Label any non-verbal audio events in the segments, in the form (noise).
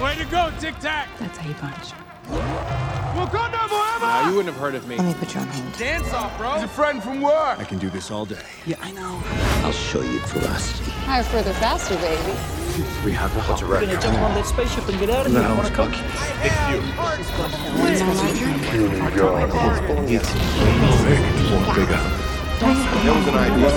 Way to go, Tic Tac! That's how you punch. Wakanda forever! Now, you wouldn't have heard of me. Let me put you on hold. Dance off, bro! He's a friend from work! I can do this all day. Yeah, I know. I'll show you ferocity. Higher, further, faster, baby. We have the What's a record? Gonna jump on that spaceship and get out of here. No, Wanna cook. it's come? When's my turn? bigger. Was an idea.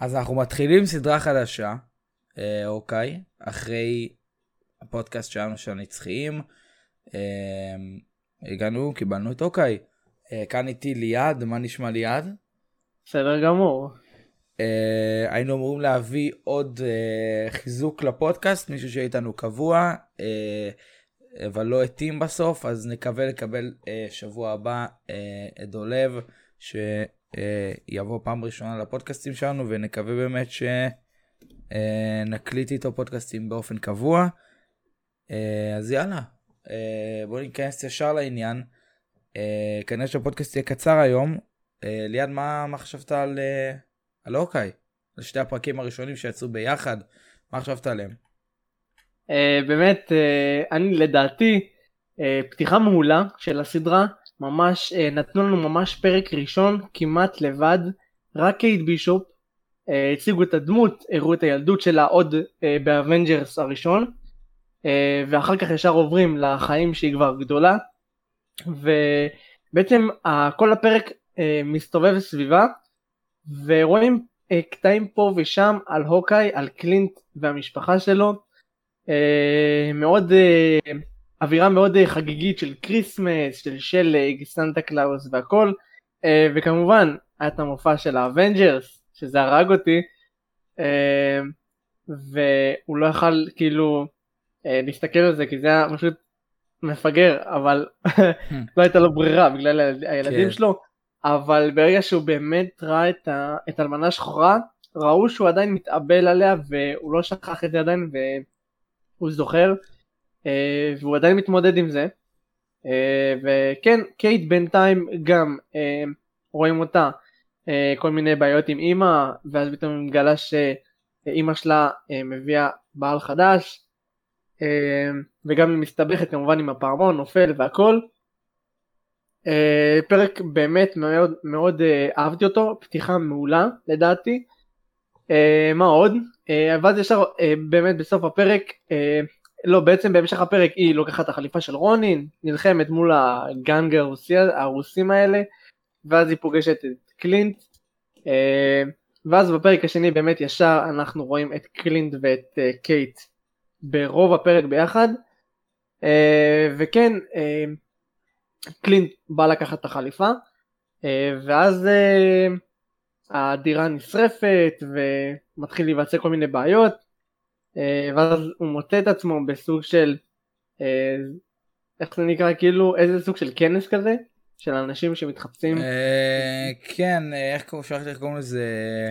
אז אנחנו מתחילים סדרה חדשה, אה, אוקיי, אחרי הפודקאסט שלנו של הנצחיים. אה, הגענו, קיבלנו את אוקיי. אה, כאן איתי ליעד, מה נשמע ליעד? בסדר גמור. אה, היינו אמורים להביא עוד אה, חיזוק לפודקאסט, מישהו שיהיה איתנו קבוע, אה, אבל לא התאים בסוף, אז נקווה לקבל אה, שבוע הבא אה, את דולב, שיבוא פעם ראשונה לפודקאסטים שלנו, ונקווה באמת שנקליט איתו פודקאסטים באופן קבוע. אה, אז יאללה, אה, בואו ניכנס ישר לעניין. אה, כנראה שהפודקאסט יהיה קצר היום. אה, ליעד, מה, מה חשבת על... אה, על אוקיי, על שתי הפרקים הראשונים שיצאו ביחד, מה חשבת עליהם? Uh, באמת, uh, אני לדעתי, אה, פתיחה מעולה של הסדרה, ממש נתנו לנו ממש פרק ראשון כמעט לבד, רק קייט בישופ, הציגו את הדמות, הראו את הילדות שלה עוד באבנג'רס הראשון, ואחר כך ישר עוברים לחיים שהיא כבר גדולה, ובעצם כל הפרק מסתובב סביבה, ורואים קטעים פה ושם על הוקאי, על קלינט והמשפחה שלו, מאוד אה, אווירה מאוד אה, חגיגית של Christmas, של שלג, סנטה קלאוס והכל, וכמובן היה את המופע של האבנג'רס, שזה הרג אותי, והוא לא יכל כאילו להסתכל על זה כי זה היה פשוט מפגר, אבל לא הייתה לו ברירה בגלל הילדים כן. שלו. אבל ברגע שהוא באמת ראה את, ה... את אלמנה שחורה, ראו שהוא עדיין מתאבל עליה והוא לא שכח את זה עדיין והוא זוכר אה, והוא עדיין מתמודד עם זה. אה, וכן, קייט בינתיים גם אה, רואים אותה אה, כל מיני בעיות עם אימא ואז פתאום היא מגלה שאימא שלה אה, מביאה בעל חדש אה, וגם היא מסתבכת כמובן עם הפעמון, נופל והכל. Uh, פרק באמת מאוד מאוד uh, אהבתי אותו, פתיחה מעולה לדעתי. אה, מה עוד? אה, ואז ישר אה, באמת בסוף הפרק, אה, לא בעצם בהמשך הפרק היא לוקחת את החליפה של רונין, נלחמת מול ה gang הרוסי, הרוסים האלה, ואז היא פוגשת את קלינט. אה, ואז בפרק השני באמת ישר אנחנו רואים את קלינט ואת אה, קייט ברוב הפרק ביחד. אה, וכן, אה, קלינט בא לקחת את החליפה אה, ואז אה, הדירה נשרפת ומתחיל להיווצר כל מיני בעיות אה, ואז הוא מוצא את עצמו בסוג של איך זה נקרא כאילו איזה סוג של כנס כזה של אנשים שמתחפשים אה, כן, אה, איך קוראים לזה?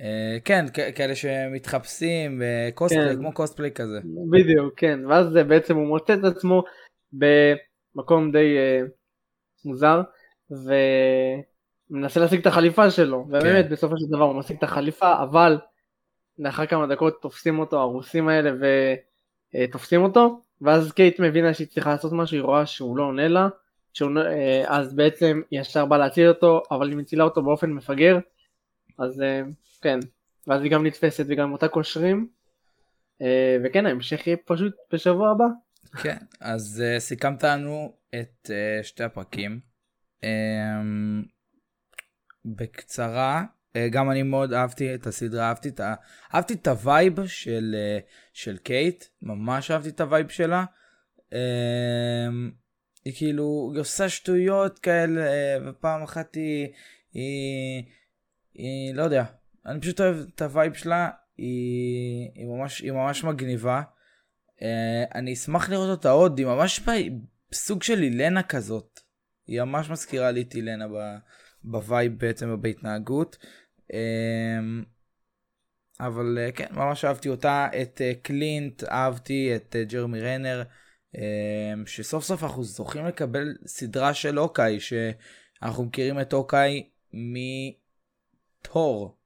אה, כן, כאלה שמתחפשים, אה, קוספליי, כן. כמו קוספליי כזה. בדיוק כן ואז זה בעצם הוא מוצא את עצמו במקום די אה, מוזר ומנסה להשיג את החליפה שלו ובאמת כן. בסופו של דבר הוא משיג את החליפה אבל לאחר כמה דקות תופסים אותו הרוסים האלה ותופסים אותו ואז קייט מבינה שהיא צריכה לעשות משהו היא רואה שהוא לא עונה לה שהוא, אה, אז בעצם היא ישר באה להציל אותו אבל היא מצילה אותו באופן מפגר אז אה, כן ואז היא גם נתפסת וגם אותה קושרים אה, וכן ההמשך יהיה פשוט בשבוע הבא כן, אז סיכמת לנו את שתי הפרקים. בקצרה, אה, גם אני מאוד אהבתי את הסדרה, אהבתי את. אהבתי את ה vibe של, אה, של קייט, ממש אהבתי את ה vibe שלה. אמ, היא כאילו, היא עושה שטויות כאלה, אה, ופעם אחת היא, היא, היא, לא יודע, אני פשוט אוהב את ה vibe שלה, היא, היא, ממש, היא ממש מגניבה. אני אשמח לראות אותה עוד, היא ממש בסוג של ילנה כזאת. היא ממש מזכירה לי את ילנה ב- ב vibe בעצם ובהתנהגות. אה, אבל אה, כן, ממש אהבתי אותה, את אה, קלינט, אהבתי את אה, ג'רמי רנר, uh, שסוף סוף אנחנו זוכים לקבל סדרה של הוקאיי, שאנחנו מכירים את הוקאיי תור.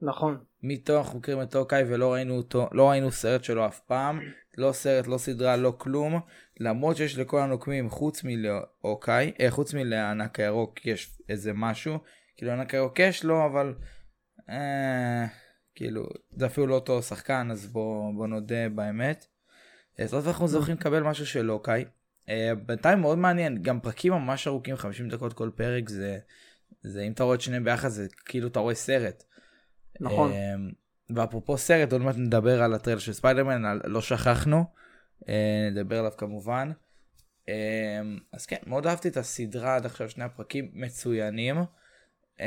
נכון. מתור אנחנו מכירים את אוקיי ולא ראינו אותו, לא ראינו סרט שלו אף פעם, לא סרט, לא סדרה, לא כלום, למרות שיש לכל הנוקמים חוץ מלאוקיי, אה, חוץ מלענק הירוק יש איזה משהו, כאילו ענק הירוק יש לו, אבל אה, כאילו זה אפילו לא אותו שחקן, אז בוא, בוא נודה באמת. אז עוד אנחנו זוכים לקבל משהו של אוקיי. אה, בינתיים מאוד מעניין, גם פרקים ממש ארוכים, 50 דקות כל פרק, זה, זה אם אתה רואה את שניהם ביחד זה כאילו אתה רואה סרט. נכון. אמ, ואפרופו סרט, עוד מעט נדבר על הטריילר של ספיידרמן, לא שכחנו, אה, נדבר עליו כמובן. אמ, אז כן, מאוד אהבתי את הסדרה עד עכשיו, שני הפרקים מצוינים. אמ,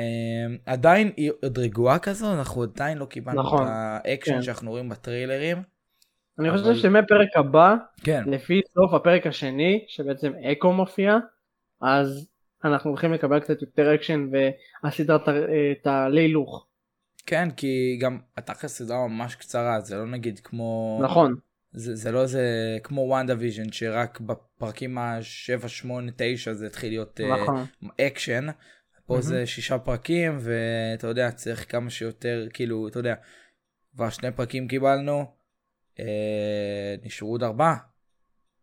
עדיין היא עוד רגועה כזו, אנחנו עדיין לא קיבלנו נכון, את האקשן כן. שאנחנו רואים בטריילרים. אני אבל- חושב שמפרק הבא, כן, לפי סוף הפרק השני, שבעצם אקו מופיע, אז אנחנו הולכים לקבל קצת יותר אקשן והסדרה ת- אה, תעלה הילוך. כן, כי גם התכלס סדרה ממש קצרה, זה לא נגיד כמו... נכון, זה, זה לא זה כמו וואנדה ויז'ן שרק בפרקים ה-7, 8, 9 זה התחיל להיות אה, נכון. אקשן. פה מהמם. זה שישה פרקים ואתה יודע צריך כמה שיותר כאילו אתה יודע כבר שני פרקים קיבלנו אה, נשארו עוד ארבעה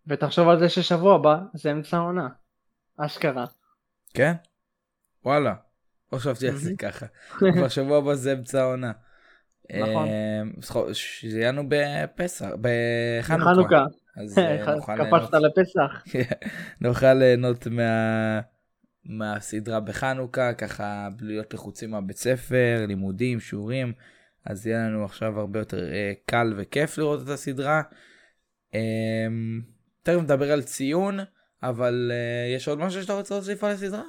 ותחשוב על זה ששבוע הבא זה אמצע העונה. אשכרה. כן? וואלה. לא חשבתי על זה ככה. כבר שבוע הבא זה אמצע העונה. נכון. זכור- שזיינו בפסח בחנוכה. חנוכה. אז (laughs) אה, נוכל ליהנות. קפצת לפסח. (laughs) נוכל ליהנות מה... מהסדרה בחנוכה, ככה להיות לחוצים מהבית ספר, לימודים, שיעורים, אז יהיה לנו עכשיו הרבה יותר אה, קל וכיף לראות את הסדרה. אה, תכף נדבר על ציון, אבל אה, יש עוד משהו שאתה רוצה להוסיף על הסדרה?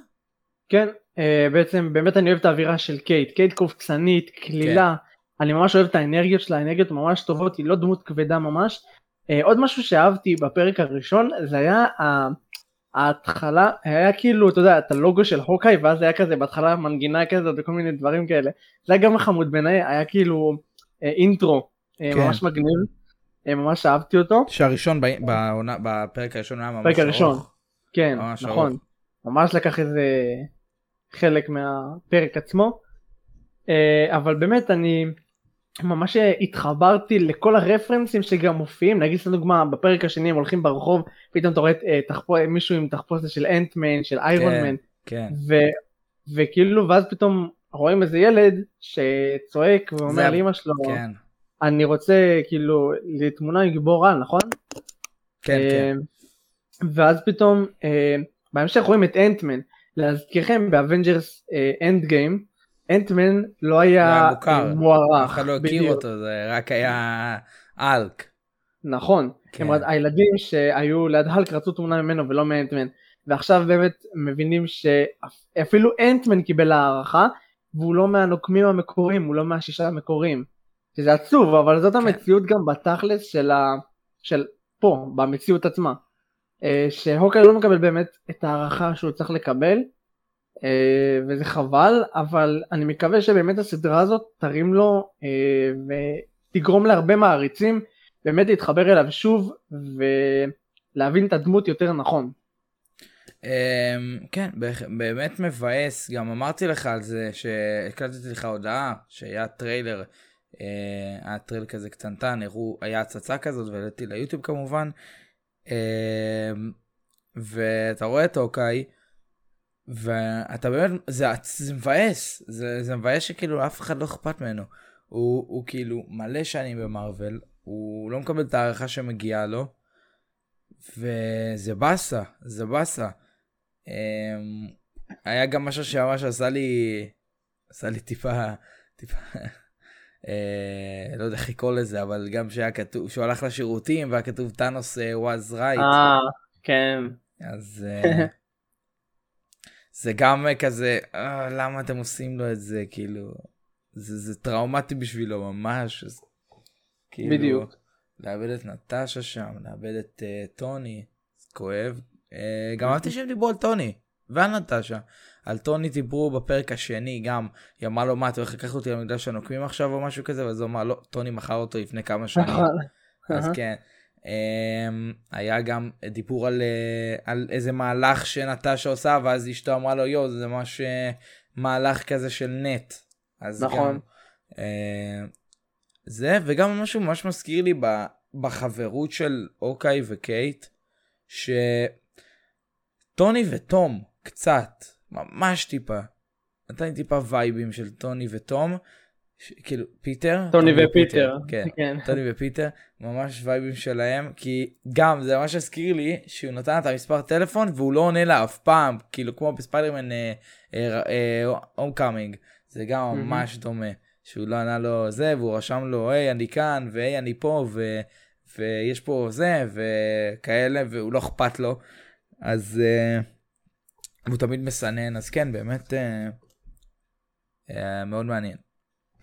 כן, אה, בעצם באמת אני אוהב את האווירה של קייט. קייט קופצנית, קלילה. אני ממש אוהב את האנרגיות שלה, האנרגיות ממש טובות, היא לא דמות כבדה ממש. אה, עוד משהו שאהבתי בפרק הראשון זה היה ה- ההתחלה, היה כאילו, אתה יודע, את הלוגו של הוקאי ואז היה כזה בהתחלה מנגינה כזאת וכל מיני דברים כאלה. זה היה גם חמוד בעיניי, היה כאילו אה, אינטרו, אה, כן. ממש מגניב, אה, ממש אהבתי אותו. שהראשון ב- בעונה, בפרק הראשון היה ממש בפרק הראשון. ארוך. כן, ממש נכון. ארוך. ממש לקח איזה חלק מהפרק עצמו. אה, אבל באמת אני ממש התחברתי לכל הרפרנסים שגם מופיעים, נגיד סתם דוגמה בפרק השני הם הולכים ברחוב, פתאום אתה רואה אה, תחפו, מישהו עם תחפושת של אנטמן, של איירון כן. מן, כן. ו, וכאילו ואז פתאום רואים איזה ילד שצועק ואומר לאמא שלו, כן. אני רוצה כאילו לתמונה עם גיבור על, נכון? כן, כן. אה, ואז פתאום אה, בהמשך רואים את אנטמן. להזכירכם באבנג'רס אנד גיים אנטמן לא היה מוכר. אה, מוערך. אף אחד לא הכיר. אותו, זה רק היה האלק. נכון. כן. הילדים שהיו ליד האלק רצו תמונה ממנו ולא מאנטמן. ועכשיו באמת מבינים שאפילו אנטמן קיבל הערכה והוא לא מהנוקמים המקוריים, הוא לא מהשישה המקוריים. שזה עצוב, אבל זאת כן. המציאות גם בתכלס של, ה... של פה, במציאות עצמה. אה, שהוקאי לא מקבל באמת את ההערכה שהוא צריך לקבל, וזה חבל, אבל אני מקווה שבאמת הסדרה הזאת תרים לו אה, ותגרום להרבה מעריצים באמת להתחבר אליו שוב ולהבין את הדמות יותר נכון. אמ, כן, באמת מבאס, גם אמרתי לך על זה שהקלטתי לך הודעה שהיה טריילר, אה, היה טריילר כזה קטנטן, הראו, היה הצצה כזאת והעליתי ליוטיוב כמובן, אמ, ואתה רואה את הוקאיי, ואתה באמת, זה, זה מבאס, זה, זה מבאס שכאילו אף אחד לא אכפת ממנו. הוא, הוא כאילו מלא שנים במארוול, הוא לא מקבל את ההערכה שמגיעה לו, וזה באסה, זה באסה. אמ, היה גם משהו שממש עשה לי, עשה לי טיפה, טיפה, אה, לא יודע איך לקרוא לזה, אבל גם שהיה כתוב, שהוא הלך לשירותים והיה כתוב טאנוס אה, was right, אה, כן. אז אה, (laughs) זה גם אה, כזה, אה, למה אתם עושים לו את זה, כאילו, זה, זה טראומטי בשבילו ממש, אז, כאילו, בדיוק. לאבד את נטשה שם, לאבד את uh, טוני, זה כואב. Uh, גם אהבתי שהם דיברו על טוני ועל נטשה. על טוני דיברו בפרק השני גם, היא אמרה לו מה אתה הולך לקחת אותי למקדש הנוקמים עכשיו או משהו כזה, ואז הוא אמר לא, טוני מכר אותו לפני כמה שנים. נכון. אז. כן. Um, היה גם דיבור על, uh, על איזה מהלך שנטשה עושה ואז אשתו אמרה לו יואו זה ממש uh, מהלך כזה של נט אז נכון. גם, אה, זה, וגם משהו ממש מזכיר לי בחברות של הוקאיי וקייט, שטוני וטום, קצת, ממש טיפה, נתן לי טיפה וייבים של טוני וטום, ש, כאילו, פיטר? טוני ופיטר. כן. כן. (laughs) טוני ופיטר, ממש וייבים שלהם, כי גם זה ממש הזכיר לי שהוא נתן את המספר טלפון והוא לא עונה לה אף פעם, כאילו כמו בספיידרמן הום קאמינג, זה גם. ממש דומה, שהוא לא ענה לו זה, והוא רשם לו, היי אני כאן, והי אני פה, ו... ויש פה זה, וכאלה, והוא לא אכפת לו, אז uh, הוא תמיד מסנן, אז כן, באמת uh, uh, מאוד מעניין.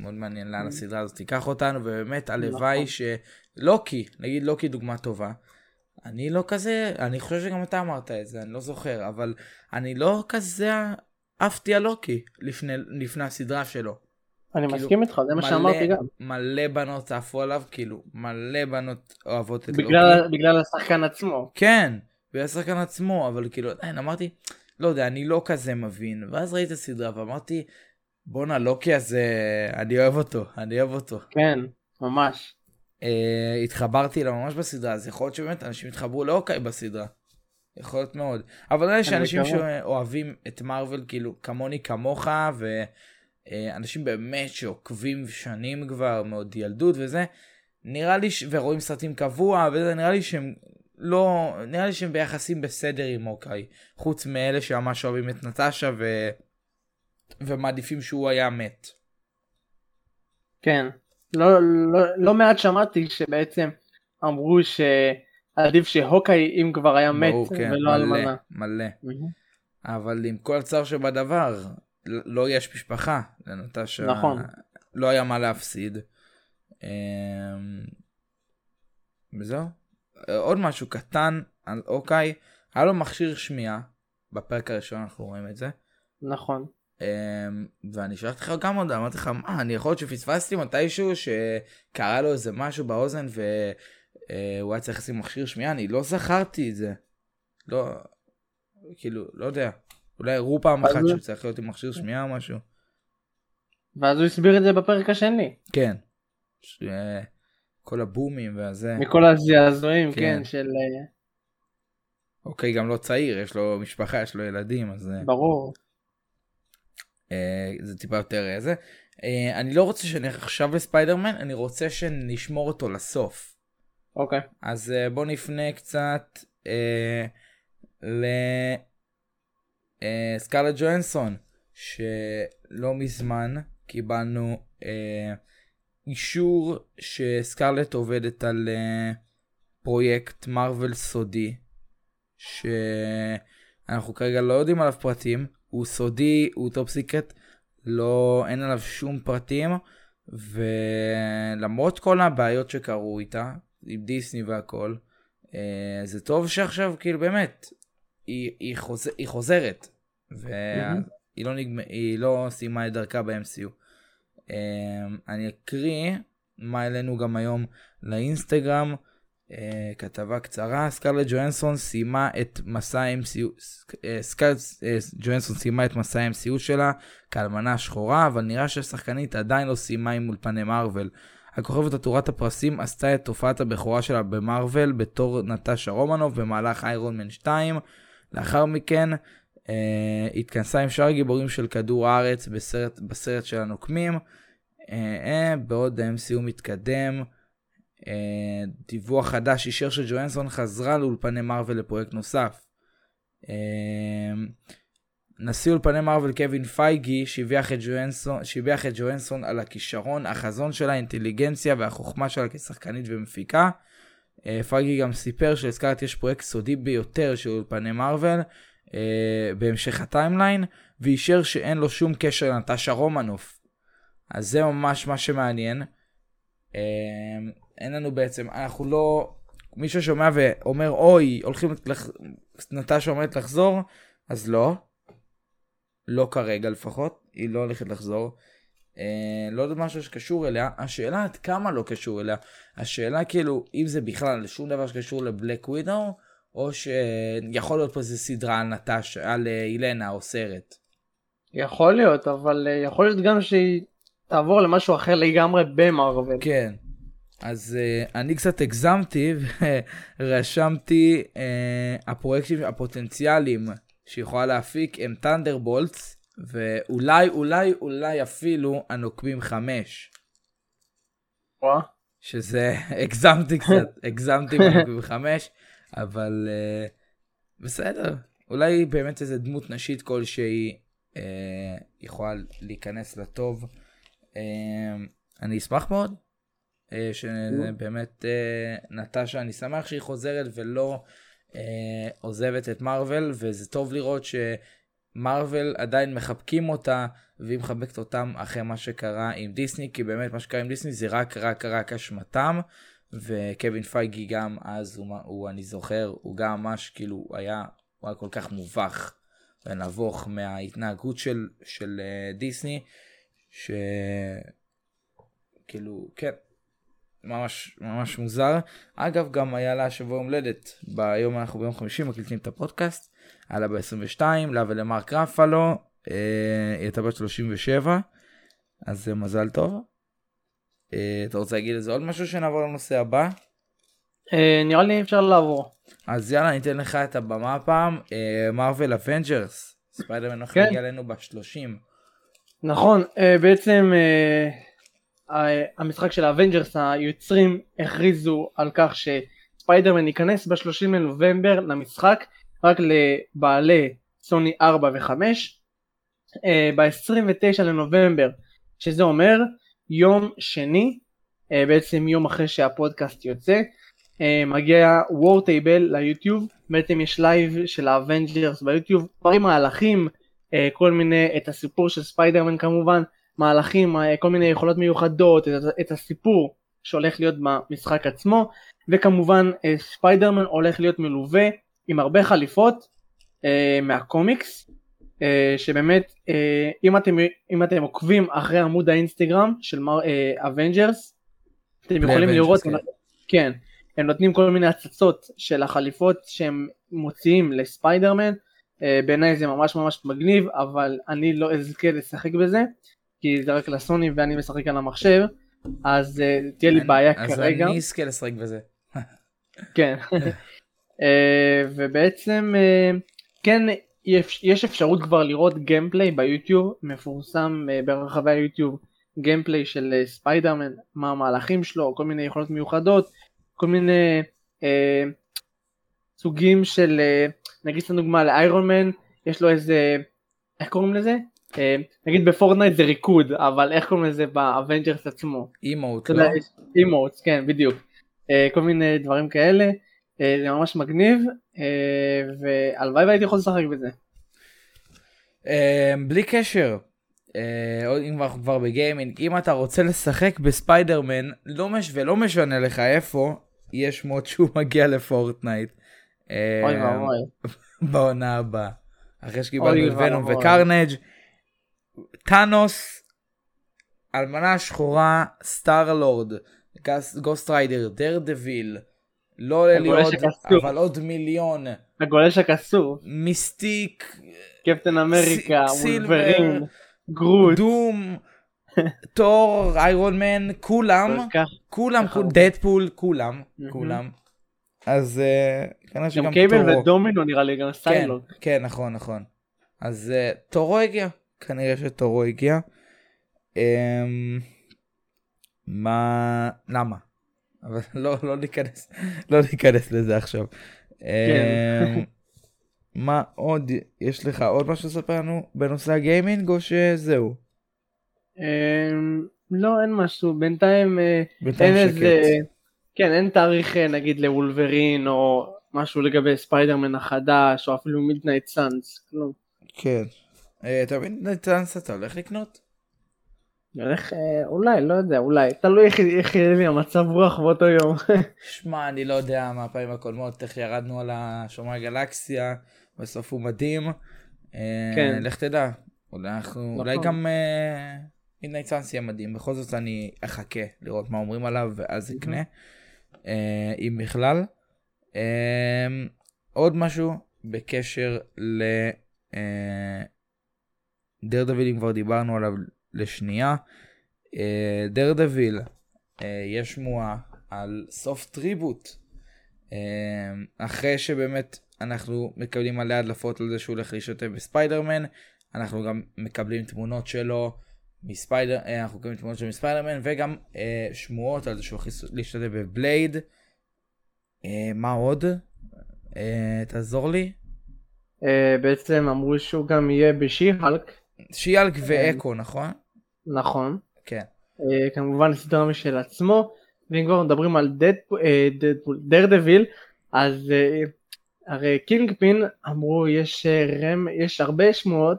מאוד מעניין לאן הסדרה הזאת תיקח אותנו, ובאמת הלוואי נכון. שלוקי, נגיד לוקי דוגמה טובה. אני לא כזה, אני חושב שגם אתה אמרת את זה, אני לא זוכר, אבל אני לא כזה עפתי על לוקי לפני, לפני הסדרה שלו. אני כאילו, מסכים איתך, זה מה שאמרתי גם. מלא בנות עפו עליו, כאילו, מלא בנות אוהבות את לוקי. בגלל בגלל השחקן עצמו. כן, בגלל השחקן עצמו, אבל כאילו עדיין אמרתי, לא יודע, אני לא כזה מבין. ואז ראיתי את הסדרה ואמרתי, בואנה, לוקי הזה, אני אוהב אותו, אני אוהב אותו. כן, ממש. אה, התחברתי אליו ממש בסדרה, אז יכול להיות שבאמת אנשים התחברו לאוקיי בסדרה. יכול להיות מאוד. אבל יש אנשים מקווה. שאוהבים את מארוול, כאילו, כמוני כמוך, ואנשים באמת שעוקבים שנים כבר, מאוד ילדות וזה, נראה לי, ש... ורואים סרטים קבוע, וזה נראה לי שהם לא, נראה לי שהם ביחסים בסדר עם אוקיי. חוץ מאלה שממש אוהבים את נטשה ו... ומעדיפים שהוא היה מת. כן. לא, לא, לא מעט שמעתי שבעצם אמרו שעדיף שהוקאי אם כבר היה מת ברור, כן, ולא מלא, אלמנה. מלא. מהמם. אבל עם כל הצער שבדבר, לא יש משפחה לנטשה. נכון. לא היה מה להפסיד. אמ, וזהו. עוד משהו קטן על אוקיי, היה לו מכשיר שמיעה, בפרק הראשון אנחנו רואים את זה. נכון. אמ, ואני שלחתי לך גם הודעה, אמרתי לך, מה, אני יכול להיות שפספסתי מתישהו שקרה לו איזה משהו באוזן והוא היה צריך לשים מכשיר שמיעה, אני לא זכרתי את זה. לא, כאילו, לא יודע. אולי הראו פעם אחת הוא- שהוא צריך להיות עם מכשיר שמיעה או משהו. ואז הוא הסביר את זה בפרק השני. כן. ש- כל הבומים והזה. מכל הזעזועים, כן. כן, של... אה, אוקיי, גם לא צעיר, יש לו משפחה, יש לו ילדים, אז אה, ברור. אה, זה טיפה יותר איזה. אה, אני לא רוצה שנלך עכשיו לספיידרמן, אני רוצה שנשמור אותו לסוף. אוקיי. אז אה, בוא נפנה קצת אה, לסקארלט ג'ואנסון, שלא מזמן קיבלנו אה, אישור שסקארלט עובדת על אה, פרויקט מארוול סודי, שאנחנו כרגע לא יודעים עליו פרטים, הוא סודי, הוא top secret, לא, אין עליו שום פרטים, ולמרות כל הבעיות שקרו איתה, עם דיסני והכל, אה, זה טוב שעכשיו כאילו באמת, היא, היא, חוז, היא חוזרת, והיא לא, נגמ... לא סיימה את דרכה ב-MCU. אה, אני אקריא מה העלינו גם היום לאינסטגרם, אה, כתבה קצרה, סקרלט ג'ואנסון סיימה את מסע ה-MCU, אה, סקרלט אה, ג'ואנסון סיימה את מסע ה-MCU שלה כאלמנה שחורה, אבל נראה שהשחקנית עדיין לא סיימה עם אולפני מארוול. הכוכבת עטורת הפרסים עשתה את תופעת הבכורה שלה במארוול בתור נטשה רומנוב במהלך איירון מן 2. לאחר מכן אה, התכנסה עם שאר הגיבורים של כדור הארץ בסרט, בסרט של הנוקמים. אה, אה, בעוד ה-MCU מתקדם. אה, דיווח חדש אישר שג'ואנסון חזרה לאולפני מארוול לפרויקט נוסף. אה, נשיא אולפני מארוול קווין פייגי שיבח את ג'ואנסון על הכישרון, החזון שלה, האינטליגנציה והחוכמה שלה כשחקנית ומפיקה. אה, פייגי גם סיפר שלסקארלט יש פרויקט סודי ביותר של אולפני מארוול אה, בהמשך ה timeline, ואישר שאין לו שום קשר לנטשה רומנוף. אז זה ממש מה שמעניין. אה, אין לנו בעצם, אנחנו לא... מי ששומע ואומר אוי, הולכים, לח... נטשה עומדת לחזור, אז לא. לא כרגע לפחות, היא לא הולכת לחזור. אה, לא יודע משהו שקשור אליה, השאלה עד כמה לא קשור אליה. השאלה כאילו, אם זה בכלל שום דבר שקשור לבלק ווידאו, או שיכול להיות פה איזה סדרה על נטש, על אה, אילנה או סרט. יכול להיות, אבל אה, יכול להיות גם שהיא תעבור למשהו אחר לגמרי במרוויל. כן. אז uh, אני קצת הגזמתי ורשמתי uh, הפרויקטים הפוטנציאליים שיכולה להפיק הם טנדרבולטס ואולי אולי אולי אפילו הנוקבים 5 וואה. שזה (laughs) הגזמתי קצת הגזמתי בנוקבים 5 אבל uh, בסדר אולי באמת איזה דמות נשית כלשהי uh, יכולה להיכנס לטוב. Uh, אני אשמח מאוד. אה, שבאמת אה, נטשה, אני שמח שהיא חוזרת ולא אה, עוזבת את מארוול, וזה טוב לראות שמארוול עדיין מחבקים אותה, והיא מחבקת אותם אחרי מה שקרה עם דיסני, כי באמת מה שקרה עם דיסני זה רק רק רק אשמתם, וקווין פייגי גם אז, הוא, הוא אני זוכר, הוא גם ממש כאילו, היה, הוא היה כל כך מובך ונבוך מההתנהגות של, של דיסני, ש... כאילו, כן, ממש ממש מוזר. אגב, גם היה לה שבוע יום הולדת. ביום אנחנו ביום חמישי מקליטים את הפודקאסט. היה לה ב-22, לה ולמרק רפלו. אה, היא הייתה בת 37, אז זה מזל טוב. אה, אתה רוצה להגיד איזה עוד משהו שנעבור לנושא הבא? אה, נראה לי אפשר לעבור. אז יאללה, ניתן לך את הבמה הפעם. מארוול אבנג'רס. ספיידרמן הולך להגיע אלינו ב-30. נכון, אה, בעצם אה, המשחק של האבנג'רס היוצרים הכריזו על כך שספיידרמן ייכנס ב-30 לנובמבר למשחק רק לבעלי סוני 4 ו-5 ב-29 לנובמבר שזה אומר יום שני אה, בעצם יום אחרי שהפודקאסט יוצא אה, מגיע War Table ליוטיוב. בעצם יש לייב של האבנג'רס ביוטיוב. דברים מהלכים אה, כל מיני את הסיפור של ספיידרמן כמובן מהלכים, אה, כל מיני יכולות מיוחדות, את, הסיפור שהולך להיות במשחק עצמו, וכמובן אה, ספיידרמן הולך להיות מלווה עם הרבה חליפות אה, מהקומיקס, אה, שבאמת אה, אם, אתם, אם אתם עוקבים אחרי עמוד האינסטגרם של אבנג'רס, אה, אתם יכולים לראות, כן. כן, הם נותנים כל מיני הצצות של החליפות שהם מוציאים לספיידרמן, אה, בעיניי זה ממש ממש מגניב, אבל אני לא אזכה לשחק בזה. כי זה רק לסוני ואני משחק על המחשב, אז אה, תהיה לי אני, בעיה כרגע. אז אני אזכה לשחק בזה. כן. uh, ובעצם כן יש, יש אפשרות כבר לראות gameplay ביוטיוב מפורסם ברחבי היוטיוב gameplay של ספיידרמן מה המהלכים שלו כל מיני יכולות מיוחדות כל מיני אה, סוגים של נגיד סתם דוגמה לאיירון מן יש לו איזה איך קוראים לזה אה, נגיד בפורטנייט זה ריקוד אבל איך קוראים לזה באבנג'רס עצמו emote לא? emote כן בדיוק אה, כל מיני דברים כאלה אה, זה ממש מגניב והלוואי והייתי יכול לשחק בזה. בלי קשר אם אנחנו כבר בגיימינג אם אתה רוצה לשחק בספיידרמן לא מש ולא משנה לך איפה יש שמועות שהוא מגיע לפורטנייט. אוי ואבוי. (laughs) בעונה הבאה. אחרי שקיבלנו את ונום וקארנג' ת'אנוס, אלמנה שחורה, סטאר לורד, גוסט ריידר, דרדוויל, לא עולה לי עוד, אבל עוד מיליון. הגולש הכסוף. מיסטיק. קפטן אמריקה, וולברין, גרוט. דום. (laughs) תור, איירון מן, כולם, כולם, דדפול, כולם, כולם. אז כנראה שגם תורו. גם קייבל ודומינו נראה לי, גם סיילוק. כן, נכון, נכון. אז תורו הגיע. כנראה שתורו הגיע. אממ, מה למה אבל (laughs) לא לא ניכנס לא ניכנס לזה עכשיו. כן. אממ, מה עוד יש לך עוד משהו לספר לנו בנושא הגיימינג או שזהו? אממ, לא אין משהו בינתיים, אה, בינתיים אין איזה כן אין תאריך אה, נגיד לוולברין או משהו לגבי ספיידרמן החדש או אפילו מידנייט סאנס כלום. כן. אה, אתה מבין טרנס אתה הולך לקנות? הולך אה, אולי לא יודע אולי תלוי איך יהיה לי המצב רוח באותו יום. (laughs) שמע אני לא יודע מהפעמים הקודמות איך ירדנו על השומר גלקסיה בסוף הוא מדהים. אה, כן. לך תדע אולי אנחנו נכון. אולי גם מידנייט סאנס יהיה מדהים בכל זאת אני אחכה לראות מה אומרים עליו ואז אקנה אם בכלל. עוד משהו בקשר ל... דרדוויל אם כבר דיברנו עליו לשנייה. דרדוויל, יש שמועה על soft reboot. אה, אחרי שבאמת אנחנו מקבלים מלא הדלפות על זה שהוא הולך להשתתף בספיידרמן, אנחנו גם מקבלים תמונות שלו מספיידר, אה, אנחנו מקבלים תמונות שלו מספיידרמן, וגם אה, שמועות על זה שהוא הולך להשתתף בבלייד. אה, מה עוד? אה, תעזור לי. אה, בעצם אמרו שהוא גם יהיה בשיהלק, שיהלק ואקו, נכון? נכון. כן. אה, כמובן סדרה משל עצמו, ואם כבר מדברים על דדפול, דרדוויל, אז הרי קינגפין אמרו יש רם, יש הרבה שמועות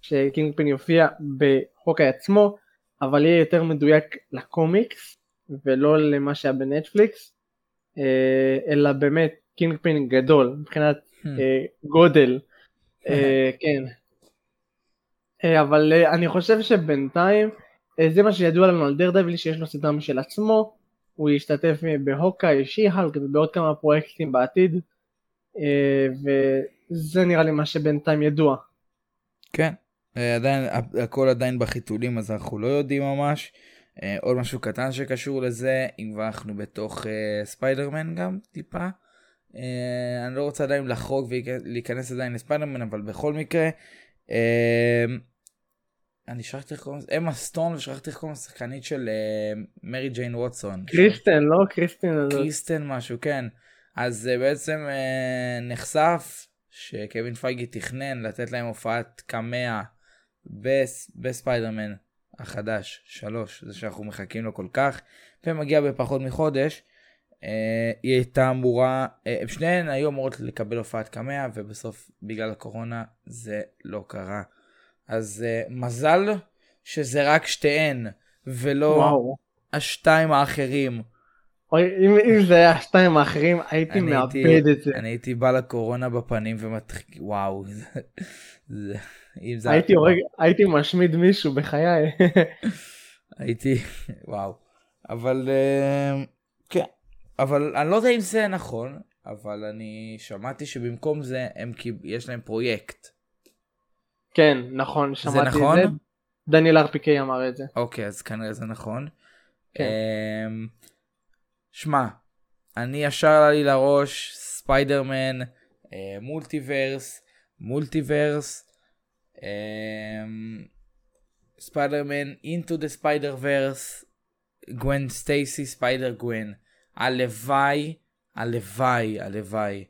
שקינגפין יופיע בהוקאי עצמו, אבל יהיה יותר מדויק לקומיקס ולא למה שהיה בנטפליקס, אלא באמת קינגפין גדול מבחינת המממ. אה, גודל, אה, (laughs) כן. אה, אבל אה, אני חושב שבינתיים אה, זה מה שידוע לנו על דרדוויל שיש לו סדרה משל עצמו, הוא ישתתף אה, בהוקאי, שיהלק ובעוד כמה פרויקטים בעתיד, אה, וזה נראה לי מה שבינתיים ידוע. כן. אה, עדיין, הכל עדיין בחיתולים אז אנחנו לא יודעים ממש. אה, עוד משהו קטן שקשור לזה, אם כבר אנחנו בתוך אה, ספיידרמן גם טיפה. אה, אני לא רוצה עדיין לחרוג ולהיכנס עדיין לספיידרמן, אבל בכל מקרה, אה, אני שכחתי איך קוראים לזה, אמה סטון ושכחתי איך קוראים לשחקנית של אה, מרי ג'יין ווטסון. קריסטן, לא קריסטין הזאת. קריסטן משהו, כן. אז אה, בעצם אה, נחשף שקווין פייגי תכנן לתת להם הופעת קמאו בס, בספיידרמן החדש, שלוש, זה שאנחנו מחכים לו כל כך, ומגיע בפחות מחודש. Uh, היא הייתה אמורה, הם שניהן היו אמורות לקבל הופעת קמע, ובסוף בגלל הקורונה זה לא קרה. אז uh, מזל שזה רק שתיהן, ולא וואו. השתיים האחרים. אוי, אם, אם זה היה השתיים האחרים הייתי מאבד את זה. אני הייתי בא לקורונה בפנים ומתחיל, וואו, (laughs) זה, אם זה... הייתי הורג, הייתי משמיד מישהו בחיי. (laughs) הייתי, וואו. אבל, אה, כן, אבל אני לא יודע אם זה נכון, אבל אני שמעתי שבמקום זה, הם, יש להם פרויקט. כן, נכון, שמעתי את זה. נכון? דניאל ארפיקי אמר את זה. אוקיי, אז כנראה זה נכון. כן. אמ, שמע, אני ישר עלה לי לראש ספיידרמן, אה, multiverse, multiverse, ספיידרמן into the Spider-Verse, גווין סטייסי ספיידר גווין. הלוואי, הלוואי, הלוואי.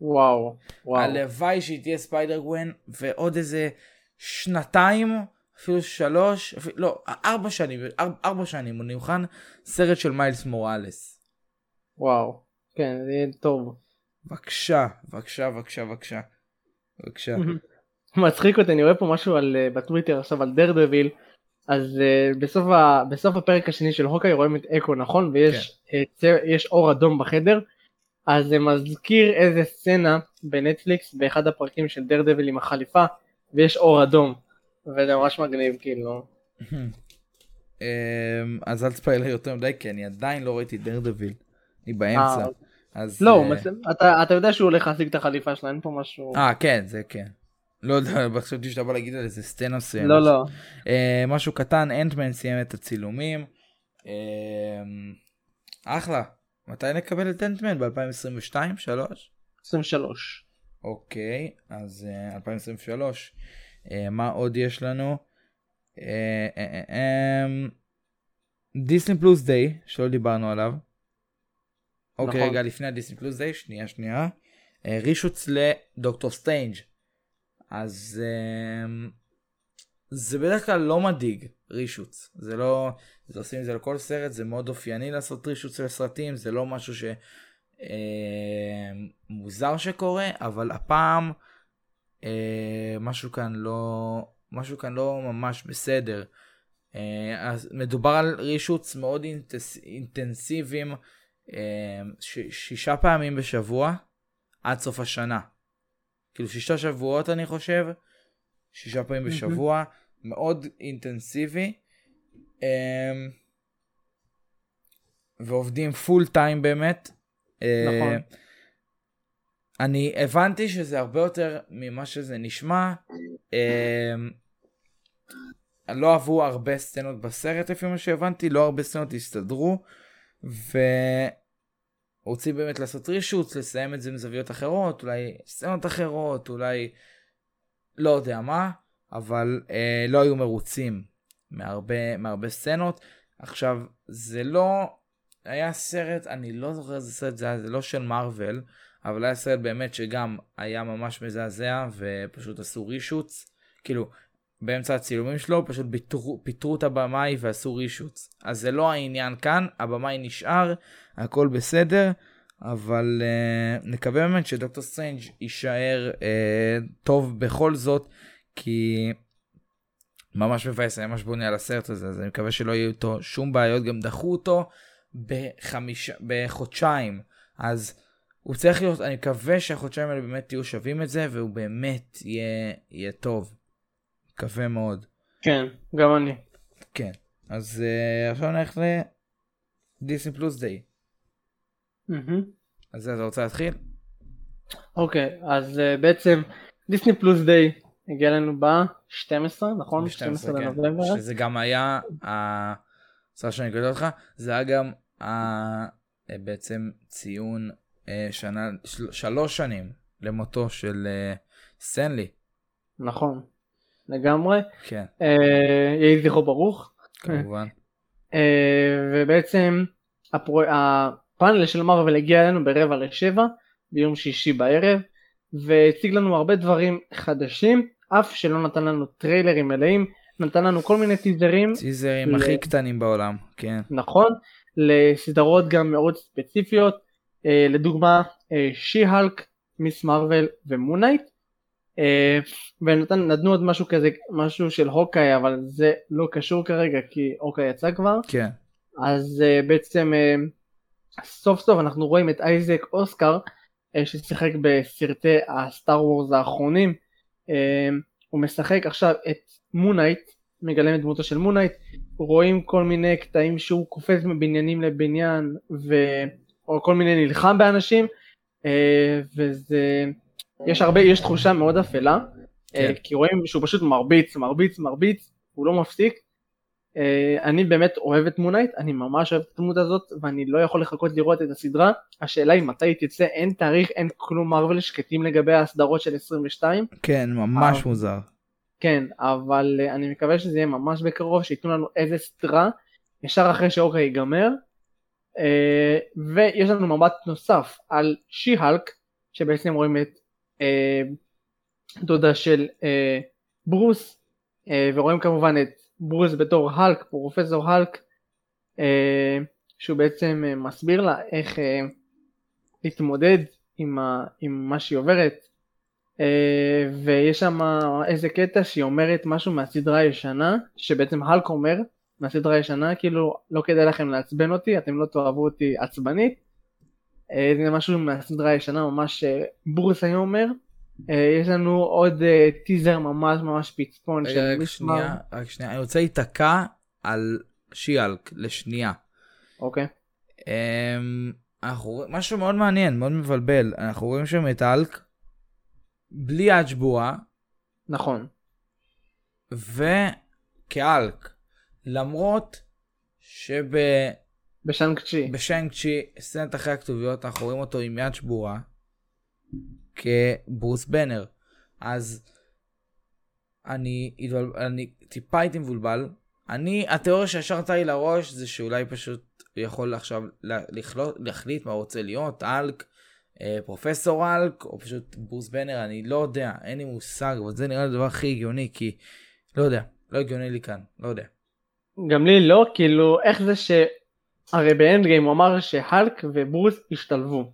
וואו, וואו. הלוואי שהיא תהיה ספיידר גווין ועוד איזה שנתיים אפילו שלוש אפילו, לא ארבע שנים ארבע, ארבע שנים הוא נבחן סרט של מיילס מוראלס. וואו. כן, זה יהיה טוב. בבקשה בבקשה בבקשה בבקשה. בבקשה. (laughs) מצחיק אותי, אני רואה פה משהו על, אה, בטוויטר עכשיו על דרדוויל, אז אה, בסוף, ה, בסוף הפרק השני של הוקאיי רואים את אקו נכון ויש כן. אה, צר, יש אור אדום בחדר, אז זה מזכיר איזה סצנה בנטפליקס באחד הפרקים של דרדוויל עם החליפה ויש אור אדום, וזה ממש מגניב כאילו. (laughs) אמ, אז אל תספיילר יותר מדי כי אני עדיין לא ראיתי דרדוויל. אני באמצע. אז לא, אתה, אתה יודע שהוא הולך להשיג את החליפה שלה, אין פה משהו... אה כן זה כן. לא יודע (laughs) חשבתי שאתה בא להגיד על איזה סצנה מסוימת. לא, לא. אה, משהו קטן, אנטמן סיים את הצילומים. אה, אחלה. מתי נקבל את אנטמן? ב-2022? 3? 23. אוקיי, אז אה, 2023. אה, מה עוד יש לנו? Disney Plus Day, שלא דיברנו עליו. אוקיי, נכון. רגע, לפני ה Disney Plus Day, שנייה, שנייה. אה, reshoots לדוקטור סטריינג'. אז אה, זה בדרך כלל לא מדאיג, reshoots. זה לא, זה עושים את זה לכל סרט, זה מאוד אופייני לעשות reshoots לסרטים, זה לא משהו ש... אה, מוזר שקורה, אבל הפעם אה, משהו כאן לא, משהו כאן לא ממש בסדר. אה, אז מדובר על רישוץ מאוד אינטס, אינטנסיביים, אה, ש, שישה פעמים בשבוע עד סוף השנה. כאילו שישה שבועות אני חושב, שישה פעמים בשבוע, מאוד אינטנסיבי. אה, ועובדים פול טיים באמת. נכון. אני הבנתי שזה הרבה יותר ממה שזה נשמע. אה, לא אהבו הרבה סצנות בסרט לפי מה שהבנתי, לא הרבה סצנות הסתדרו, ורוצים באמת לעשות רישוץ, לסיים את זה מזוויות אחרות, אולי סצנות אחרות, אולי לא יודע מה, אבל אה, לא היו מרוצים מהרבה, מהרבה סצנות. עכשיו, זה לא, היה סרט, אני לא זוכר איזה סרט זה היה, זה לא של מארוול, אבל היה סרט באמת שגם היה ממש מזעזע, ופשוט עשו reshoots, כאילו, באמצע הצילומים שלו פשוט פיטרו, את הבמאי ועשו reshoots. אז זה לא העניין כאן, הבמאי נשאר, הכל בסדר, אבל אה, נקווה באמת שדוקטור סטרנג' יישאר אה, טוב בכל זאת, כי ממש מבאס, אני ממש בונה על הסרט הזה, אז אני מקווה שלא יהיו איתו שום בעיות, גם דחו אותו בחמיש... בחודשיים, אז הוא צריך להיות, אני מקווה שהחודשיים האלה באמת יהיו שווים את זה, והוא באמת יהיה, יהיה טוב. מקווה מאוד. כן, גם אני. כן, אז uh, עכשיו נלך לדיסני פלוס דיי. אז אתה רוצה להתחיל? אוקיי, אז uh, בעצם דיסני פלוס דיי הגיע לנו ב-12, נכון? ב- 12, 12 כן. לנובמבר. שזה גם היה, ה- סליחה שאני קוטע אותך, זה היה גם ה- אה, בעצם ציון אה, שנה, של- שלוש שנים למותו של אה, סטנלי. נכון, לגמרי. כן, אה, יהי זכרו ברוך. כמובן. אה, ובעצם הפרו... הפאנל של מארוול הגיע אלינו ברבע לשבע ביום שישי בערב והציג לנו הרבה דברים חדשים אף שלא נתן לנו טריילרים מלאים נתן לנו כל מיני טיזרים טיזרים ל- הכי קטנים בעולם, כן. נכון לסדרות גם מאוד ספציפיות אה, לדוגמה שי-האלק מיס מרוויל ומון נייט ונתנו עוד משהו כזה משהו של הוקאיי אבל זה לא קשור כרגע כי הוקאיי יצא כבר. כן, אז uh, בעצם uh, סוף סוף אנחנו רואים את אייזק אוסקר ששיחק בסרטי הסטאר וורס האחרונים. הוא משחק עכשיו את מונייט מגלם את דמותו של מונייט רואים כל מיני קטעים שהוא קופץ מבניינים לבניין ו... או כל מיני נלחם באנשים וזה יש הרבה יש תחושה מאוד אפלה כן. uh, כי רואים שהוא פשוט מרביץ מרביץ מרביץ הוא לא מפסיק Uh, אני באמת אוהב את מונייט, אני ממש אוהב את הדמות הזאת ואני לא יכול לחכות לראות את הסדרה. השאלה היא מתי היא תצא, אין תאריך, אין כלום מרוויל שקטים לגבי הסדרות של 22. כן, ממש אה. מוזר. כן, אבל אני מקווה שזה יהיה ממש בקרוב, שייתנו לנו איזה סדרה ישר אחרי שאוקה ייגמר. ויש לנו מבט נוסף על שי-הלק, שבעצם רואים את דודה של uh, ברוס, uh, ורואים כמובן את ברוס בתור האלק, פרופסור האלק, אה, שהוא בעצם אה, מסביר לה איך אה, להתמודד עם, ה, עם מה שהיא עוברת, אה, ויש שם איזה קטע שהיא אומרת משהו מהסדרה הישנה, שבעצם האלק אומר מהסדרה הישנה, כאילו לא כדאי לכם לעצבן אותי, אתם לא תאהבו אותי עצבנית, אה, זה משהו מהסדרה הישנה ממש אה, ברוס היה אומר. אה, יש לנו עוד אה, טיזר ממש ממש פצפון רגע, של מיס שנייה. רק שנייה, אני רוצה להיתקע על שיאלק לשנייה. אוקיי. אמ, אנחנו רואים משהו מאוד מעניין, מאוד מבלבל. אנחנו רואים שם את האלק בלי שבורה נכון. וכאלק. למרות בשאנג צ'י. שבשנק צ'י, סצנת אחרי הכתוביות, אנחנו רואים אותו עם יד שבורה כברוס בנר. אז אני, התבל- אני טיפה הייתי מבולבל. אני, התיאוריה שישר עלתה לי לראש זה שאולי פשוט הוא יכול עכשיו לכלוא- להחליט מה הוא רוצה להיות, אלק, אה, פרופסור אלק, או פשוט ברוס בנר, אני לא יודע, אין לי מושג, אבל זה נראה לי הדבר הכי הגיוני, כי לא יודע, לא הגיוני לי כאן, לא יודע. גם לי לא, כאילו, איך זה ש... הרי באנד גיים הוא אמר שהלק וברוס השתלבו.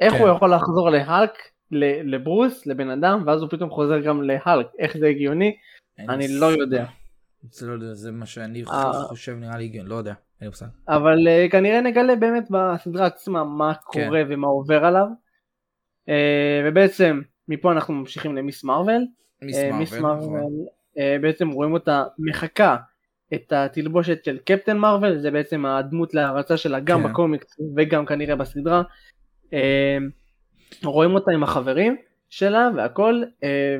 איך כן. הוא יכול לחזור להלק, לברוס, לבן אדם, ואז הוא פתאום חוזר גם להלק? איך זה הגיוני? אני לא. יודע. זה לא יודע, זה מה שאני אה. חושב נראה לי הגיוני, לא יודע, אין לי מושג. אבל uh, כנראה נגלה באמת בסדרה עצמה מה כן. קורה ומה עובר עליו. Uh, ובעצם מפה אנחנו ממשיכים למיס מרוויל. מיס מרוויל, נכון. בעצם רואים אותה מחקה את התלבושת של קפטן מרוויל, זה בעצם הדמות להערצה שלה גם כן. בקומיקס וגם כנראה בסדרה. אה, רואים אותה עם החברים שלה והכל, אה,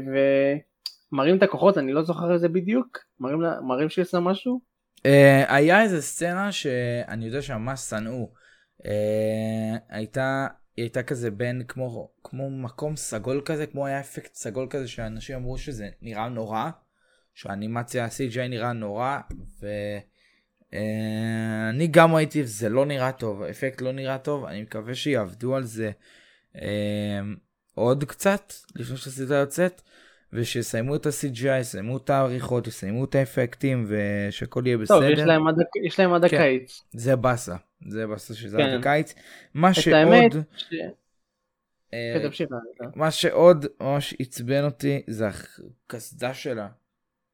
מראים את הכוחות, אני לא זוכר את זה בדיוק, מראים, לה- מראים שהיא עושה משהו? אה, היה איזה סצנה שאני יודע שממש שנאו. אה, הייתה, היא הייתה כזה בין כמו, כמו מקום סגול כזה, כמו היה אפקט סגול כזה שאנשים אמרו שזה נראה נורא, שהאנימציה ה-CGI נראה נורא, ואני גם ראיתי, זה לא נראה טוב, האפקט לא נראה טוב, אני מקווה שיעבדו על זה אה, עוד קצת לפני שהסדרה יוצאת. ושיסיימו את ה-CGI, יסיימו את העריכות, יסיימו את האפקטים ושהכל יהיה בסדר. טוב, יש להם עד, הק- יש להם עד כן. הקיץ. זה באסה, זה באסה שזה כן. עד הקיץ. מה שעוד, ש... אה, כן. אה, מה שעוד ממש עצבן אותי זה הקסדה שלה.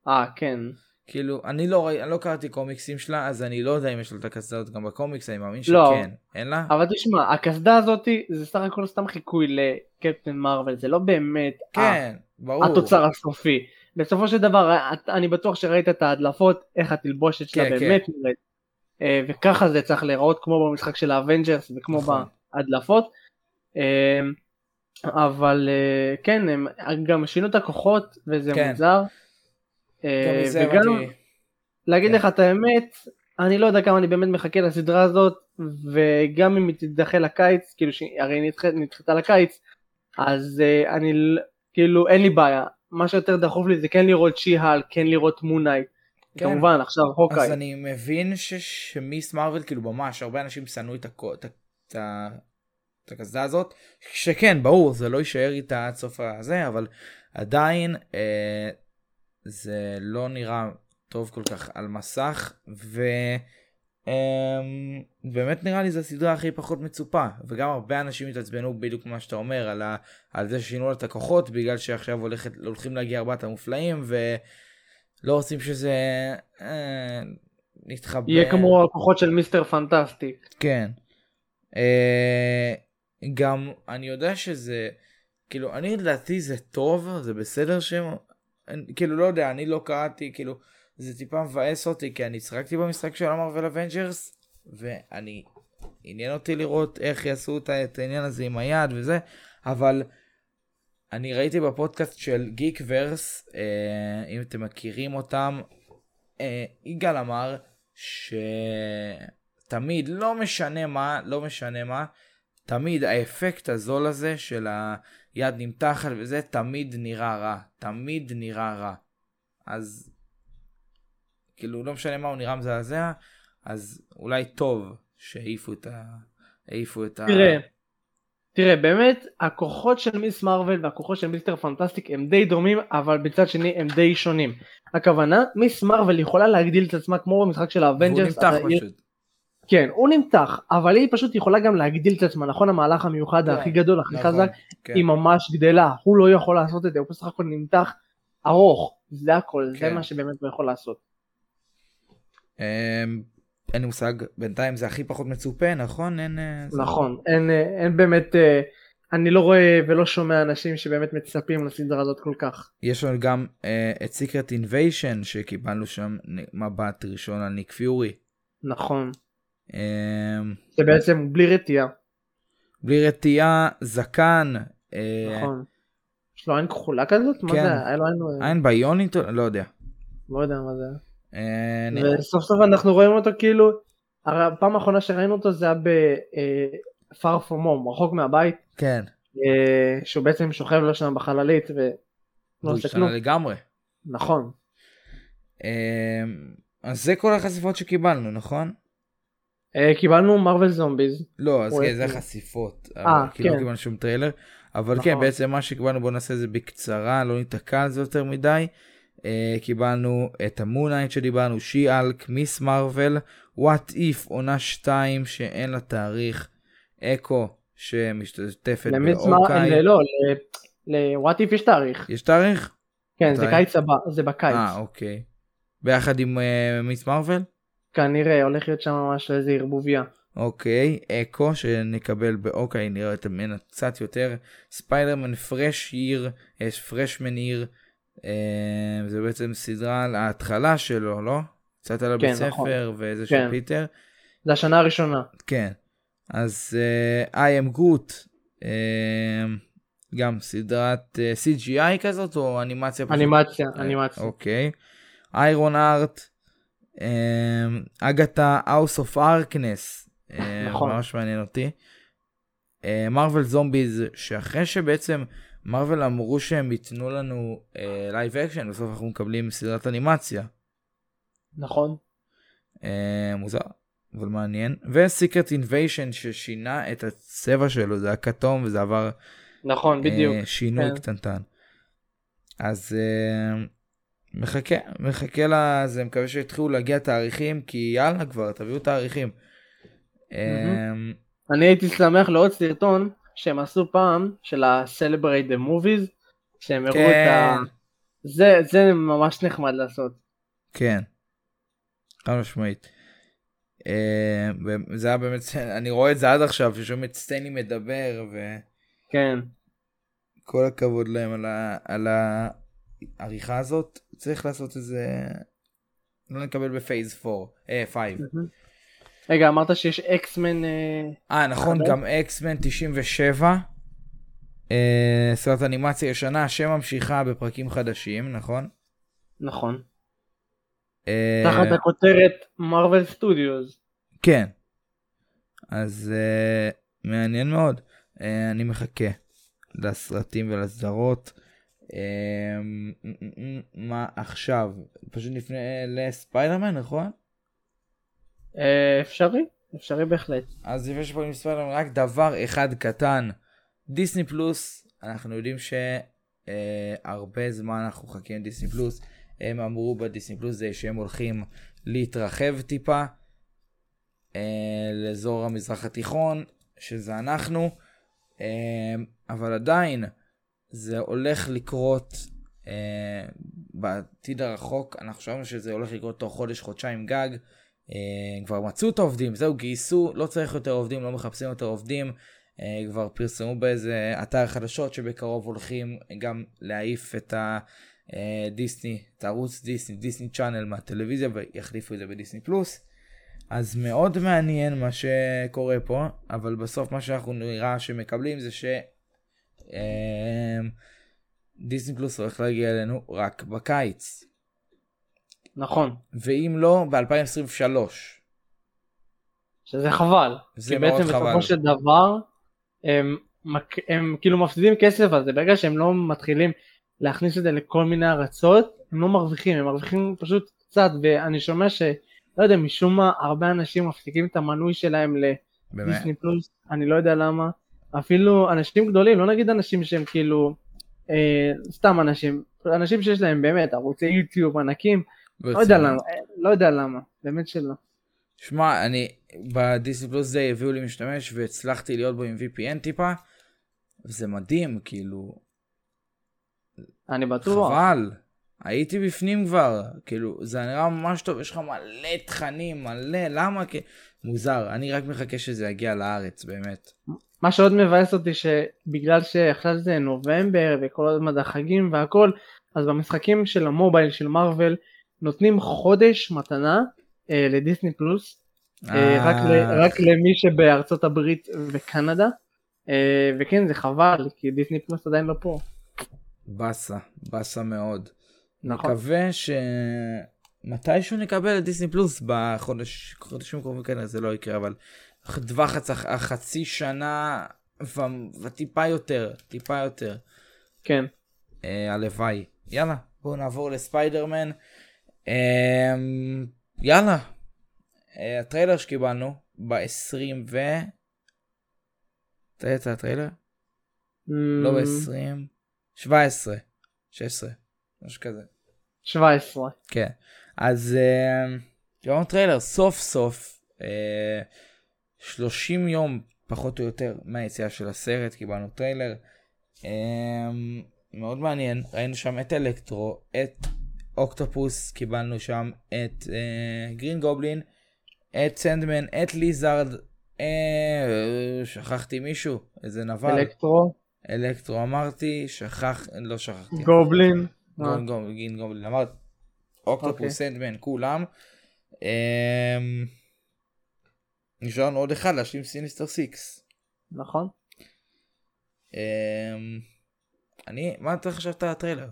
אה, כן. כאילו, אני לא אני לא קראתי קומיקסים שלה, אז אני לא יודע אם יש לה את הקסדה הזאת גם בקומיקס, אני מאמין לא. שכן. אין לה? אבל תשמע, הקסדה הזאתי זה סך הכל סתם חיקוי לקפטן מרוויל, זה לא באמת ה- כן, ברור. התוצר הסופי. בסופו של דבר, אני בטוח שראית את ההדלפות, איך התלבושת שלה כן, באמת נראית. אה, וככה זה צריך להיראות כמו במשחק של האבנג'רס וכמו נכון. בהדלפות. אה, אבל אה, כן, הם גם שינו את הכוחות וזה כן. מוזר. אה, וגם. להגיד כן. לך את האמת, אני לא יודע כמה אני באמת מחכה לסדרה הזאת, וגם אם היא תידחה לקיץ, כאילו שהרי נדחית, נדחתה לקיץ, אז אה, אני כאילו אין לי בעיה, מה שיותר דחוף לי זה כן לראות שי-האלק, כן לראות מון נייט, כן. כמובן עכשיו הוקאי, אז אני מבין ש- שמיס מרוויל, כאילו ממש, הרבה אנשים שנאו את הקו- את ה- את ה- את הקסדה הזאת, שכן, ברור, זה לא יישאר איתה עד סוף הזה, אבל עדיין אה, זה לא נראה טוב כל כך על מסך, ובאמת נראה לי זו הסדרה הכי פחות מצופה, וגם הרבה אנשים התעצבנו בדיוק כמו שאתה אומר, על, ה, על זה ששינו לה את הכוחות, בגלל שעכשיו הולכת, הולכים להגיע ארבעת המופלאים, ולא רוצים שזה אה, נתחבר. יהיה כמו הכוחות של מיסטר פנטסטיק, כן. אה, גם אני יודע שזה כאילו אני לדעתי זה טוב זה בסדר שהם כאילו לא יודע אני לא קראתי כאילו זה טיפה מבאס אותי כי אני שיחקתי במשחק של המרוויל אבנג'רס ואני עניין אותי לראות איך יעשו את ה- העניין הזה עם היד וזה אבל אני ראיתי בפודקאסט של Geekverse אה, אם אתם מכירים אותם אה, יגאל אמר שתמיד לא משנה מה לא משנה מה תמיד האפקט הזול הזה של היד נמתחת וזה תמיד נראה רע תמיד נראה רע אז כאילו לא משנה מה הוא נראה מזעזע אז אולי טוב שהעיפו את ה... העיפו את ה... תראה, תראה באמת הכוחות של מיס מרוויל והכוחות של מיסטר פנטסטיק הם די דומים אבל בצד שני הם די שונים. הכוונה מיס מרוויל יכולה להגדיל את עצמה כמו במשחק של והוא האבנג'רס. נמתח אבל היא- פשוט. כן הוא נמתח אבל היא פשוט יכולה גם להגדיל את עצמה נכון המהלך המיוחד כן, הכי גדול הכי נכון, חזק כן. היא ממש גדלה הוא לא יכול לעשות את זה הוא בסך הכל נמתח ארוך זה הכל זה כן. מה שבאמת הוא יכול לעשות. אמ, אין לי מושג בינתיים זה הכי פחות מצופה נכון אין אה, זה- נכון אין אה, אין באמת אה, אני לא רואה ולא שומע אנשים שבאמת מצפים לסדרה הזאת כל כך. יש לנו גם אה, את סיקרט אינביישן שקיבלנו שם מבט ראשון על ניק פיורי. נכון. אמ, זה בעצם בלי רתיעה. בלי רתיעה זקן. אה, נכון. יש לו עין כחולה כזאת? מה כן. זה? היה לו עין... עין ביונית לא יודע. לא יודע מה זה. אה, וסוף סוף אנחנו רואים אותו כאילו, הרי הפעם האחרונה שראינו אותו זה היה ב... אה, far from home, רחוק מהבית, כן. אה, שהוא בעצם שוכב לו שם בחללית ולא עושה השתנה כלום. לגמרי. נכון. אה, אז זה כל החשיפות שקיבלנו נכון? אה, קיבלנו Marvel Zombies. לא אז כן, זה איפה? החשיפות. אה, כי לא כן. קיבלנו שום טריילר. אבל נכון. כן בעצם מה שקיבלנו בוא נעשה את זה בקצרה לא ניתקע על זה יותר מדי. אה, קיבלנו את המון נייט שדיברנו שי-האלק מיס מרוויל What If עונה 2 שאין לה תאריך אקו שמשתתפת. בהוקאיי. לא, ל What If יש תאריך. יש תאריך? כן, זה? קיץ הבא, זה בקיץ. אה אוקיי. ביחד עם אה, מיס מרוויל? כנראה הולך להיות שם ממש איזה ערבוביה. אוקיי, אקו שנקבל בהוקאיי נראה את ממנה קצת יותר. ספיידרמן Fresh Year, Freshman Year, אה, זה בעצם סדרה על ההתחלה שלו, לא? קצת על הבית כן, נכון. ספר של כן. פיטר. זה השנה הראשונה. כן. אז אה, I am Groot. אה, גם סדרת אה, CGI כזאת או אנימציה? פשוט? אנימציה, אה, אנימציה. אוקיי. Ironheart, Agatha House of Harkness, נכון. ממש מעניין אותי. Marvel Zombies, שאחרי שבעצם מרוויל אמרו שהם ייתנו לנו live action, בסוף אנחנו מקבלים סדרת אנימציה. נכון. אה, מוזר, אבל מעניין. ו Secret Invasion ששינה את הצבע שלו, זה היה כתום וזה עבר נכון, בדיוק. אה, שינוי כן. קטנטן. אז אה, מחכה, מחכה לזה, מקווה שיתחילו להגיע תאריכים, כי יאללה כבר, תביאו תאריכים. אה, אני הייתי שמח לעוד סרטון שהם עשו פעם של ה-Celebrate the Movies, שהם הראו את ה... כן, זה, זה ממש נחמד לעשות. כן, חד משמעית. אה, זה היה באמת, אני רואה את זה עד עכשיו, ששומעים את סטני מדבר, כן, וכל הכבוד להם על, ה... על העריכה הזאת. צריך לעשות איזה... לא נקבל בפייס 4, אה, 5. רגע, אמרת שיש אקסמן... אה, אה, נכון? גם אקסמן 97. אה, סרט אנימציה ישנה שממשיכה בפרקים חדשים, נכון? נכון. אה, תחת הכותרת מרוויל סטודיוס. כן. אז אה, מעניין מאוד. אה, אני מחכה לסרטים ולסדרות. אה, מה עכשיו? פשוט נפנה לספיידרמן, נכון? אה, אפשרי? אפשרי בהחלט. אז לפני שפונים לספיידרמן, רק דבר אחד קטן. דיסני פלוס, אנחנו יודעים שהרבה זמן אנחנו מחכים דיסני פלוס. הם אמרו בדיסני פלוס זה שהם הולכים להתרחב טיפה אה, לאזור המזרח התיכון, שזה אנחנו, אה, אבל עדיין זה הולך לקרות אה, בעתיד הרחוק, אנחנו חשבנו שזה הולך לקרות תוך חודש, חודשיים גג. אה, כבר מצאו את העובדים, זהו, גייסו, לא צריך יותר עובדים, לא מחפשים יותר עובדים. אה, כבר פרסמו באיזה אתר חדשות שבקרוב הולכים גם להעיף את הדיסני, את הערוץ דיסני, דיסני צ'אנל מהטלוויזיה ויחליפו את זה בדיסני פלוס. אז מאוד מעניין מה שקורה פה, אבל בסוף מה שאנחנו נראה שמקבלים זה ש... אה, דיסני פלוס הולך להגיע אלינו רק בקיץ, נכון. ואם לא, ב-2023. שזה חבל. זה כי מאוד בעצם חבל. בסופו של דבר הם, מק- הם כאילו מפסידים כסף על זה ברגע שהם לא מתחילים להכניס את זה לכל מיני ארצות הם לא מרוויחים הם מרוויחים פשוט קצת ואני שומע ש... לא יודע משום מה הרבה אנשים מפסיקים את המנוי שלהם. לדיסני פלוס אני לא יודע למה אפילו אנשים גדולים לא נגיד אנשים שהם כאילו אה, סתם אנשים אנשים שיש להם באמת ערוצי יוטיוב ענקים לא יודע למה לא יודע למה באמת שלא. שמע, אני בדיסני פלוס זה הביאו לי משתמש והצלחתי להיות בו עם VPN טיפה. וזה מדהים, כאילו, אני בטוח. חבל. הייתי בפנים כבר, כאילו, זה נראה ממש טוב, יש לך מלא תכנים, מלא, למה? כי... מוזר, אני רק מחכה שזה יגיע לארץ, באמת. מה שעוד מבאס אותי שבגלל שעכשיו זה נובמבר וכל הזמן החגים והכל אז במשחקים של המובייל של מארוול נותנים חודש מתנה אה, לדיסני פלוס אה, רק, ל, רק למי שבארצות הברית וקנדה. אה, וכן זה חבל כי דיסני פלוס עדיין לא פה. באסה, באסה מאוד. נכון. מקווה שמתישהו נקבל את דיסני פלוס בחודש, חודשים הקרובים כנראה זה לא יקרה, אבל טווח הצח, החצי שנה ו... וטיפה יותר, טיפה יותר. כן אה, הלוואי. יאללה, בואו נעבור לספיידרמן. אה, יאללה. אה, הטריילר שקיבלנו ב-20 ו... אתה יצא הטריילר? לא Mm, ב-20, 17, 16, משהו כזה. 17 כן. אז אה, קיבלנו טריילר סוף סוף, אה, 30 יום פחות או יותר מהיציאה של הסרט, קיבלנו טריילר. אה, מאוד מעניין, ראינו שם את אלקטרו, את אוקטופוס, קיבלנו שם את אה, גרין גובלין, את סנדמן, את ליזארד, אה, שכחתי מישהו, איזה נבל. אלקטרו אלקטרו אמרתי, שכח, לא שכחתי. גובלין אה, גול גין גובלין אמרת אוקיי. אוקטופוס סנדמן כולם. אמ, נשאר לנו עוד אחד להשלים Sinister Six. נכון אמ, אני, מה אתה חשבת על הטריילר?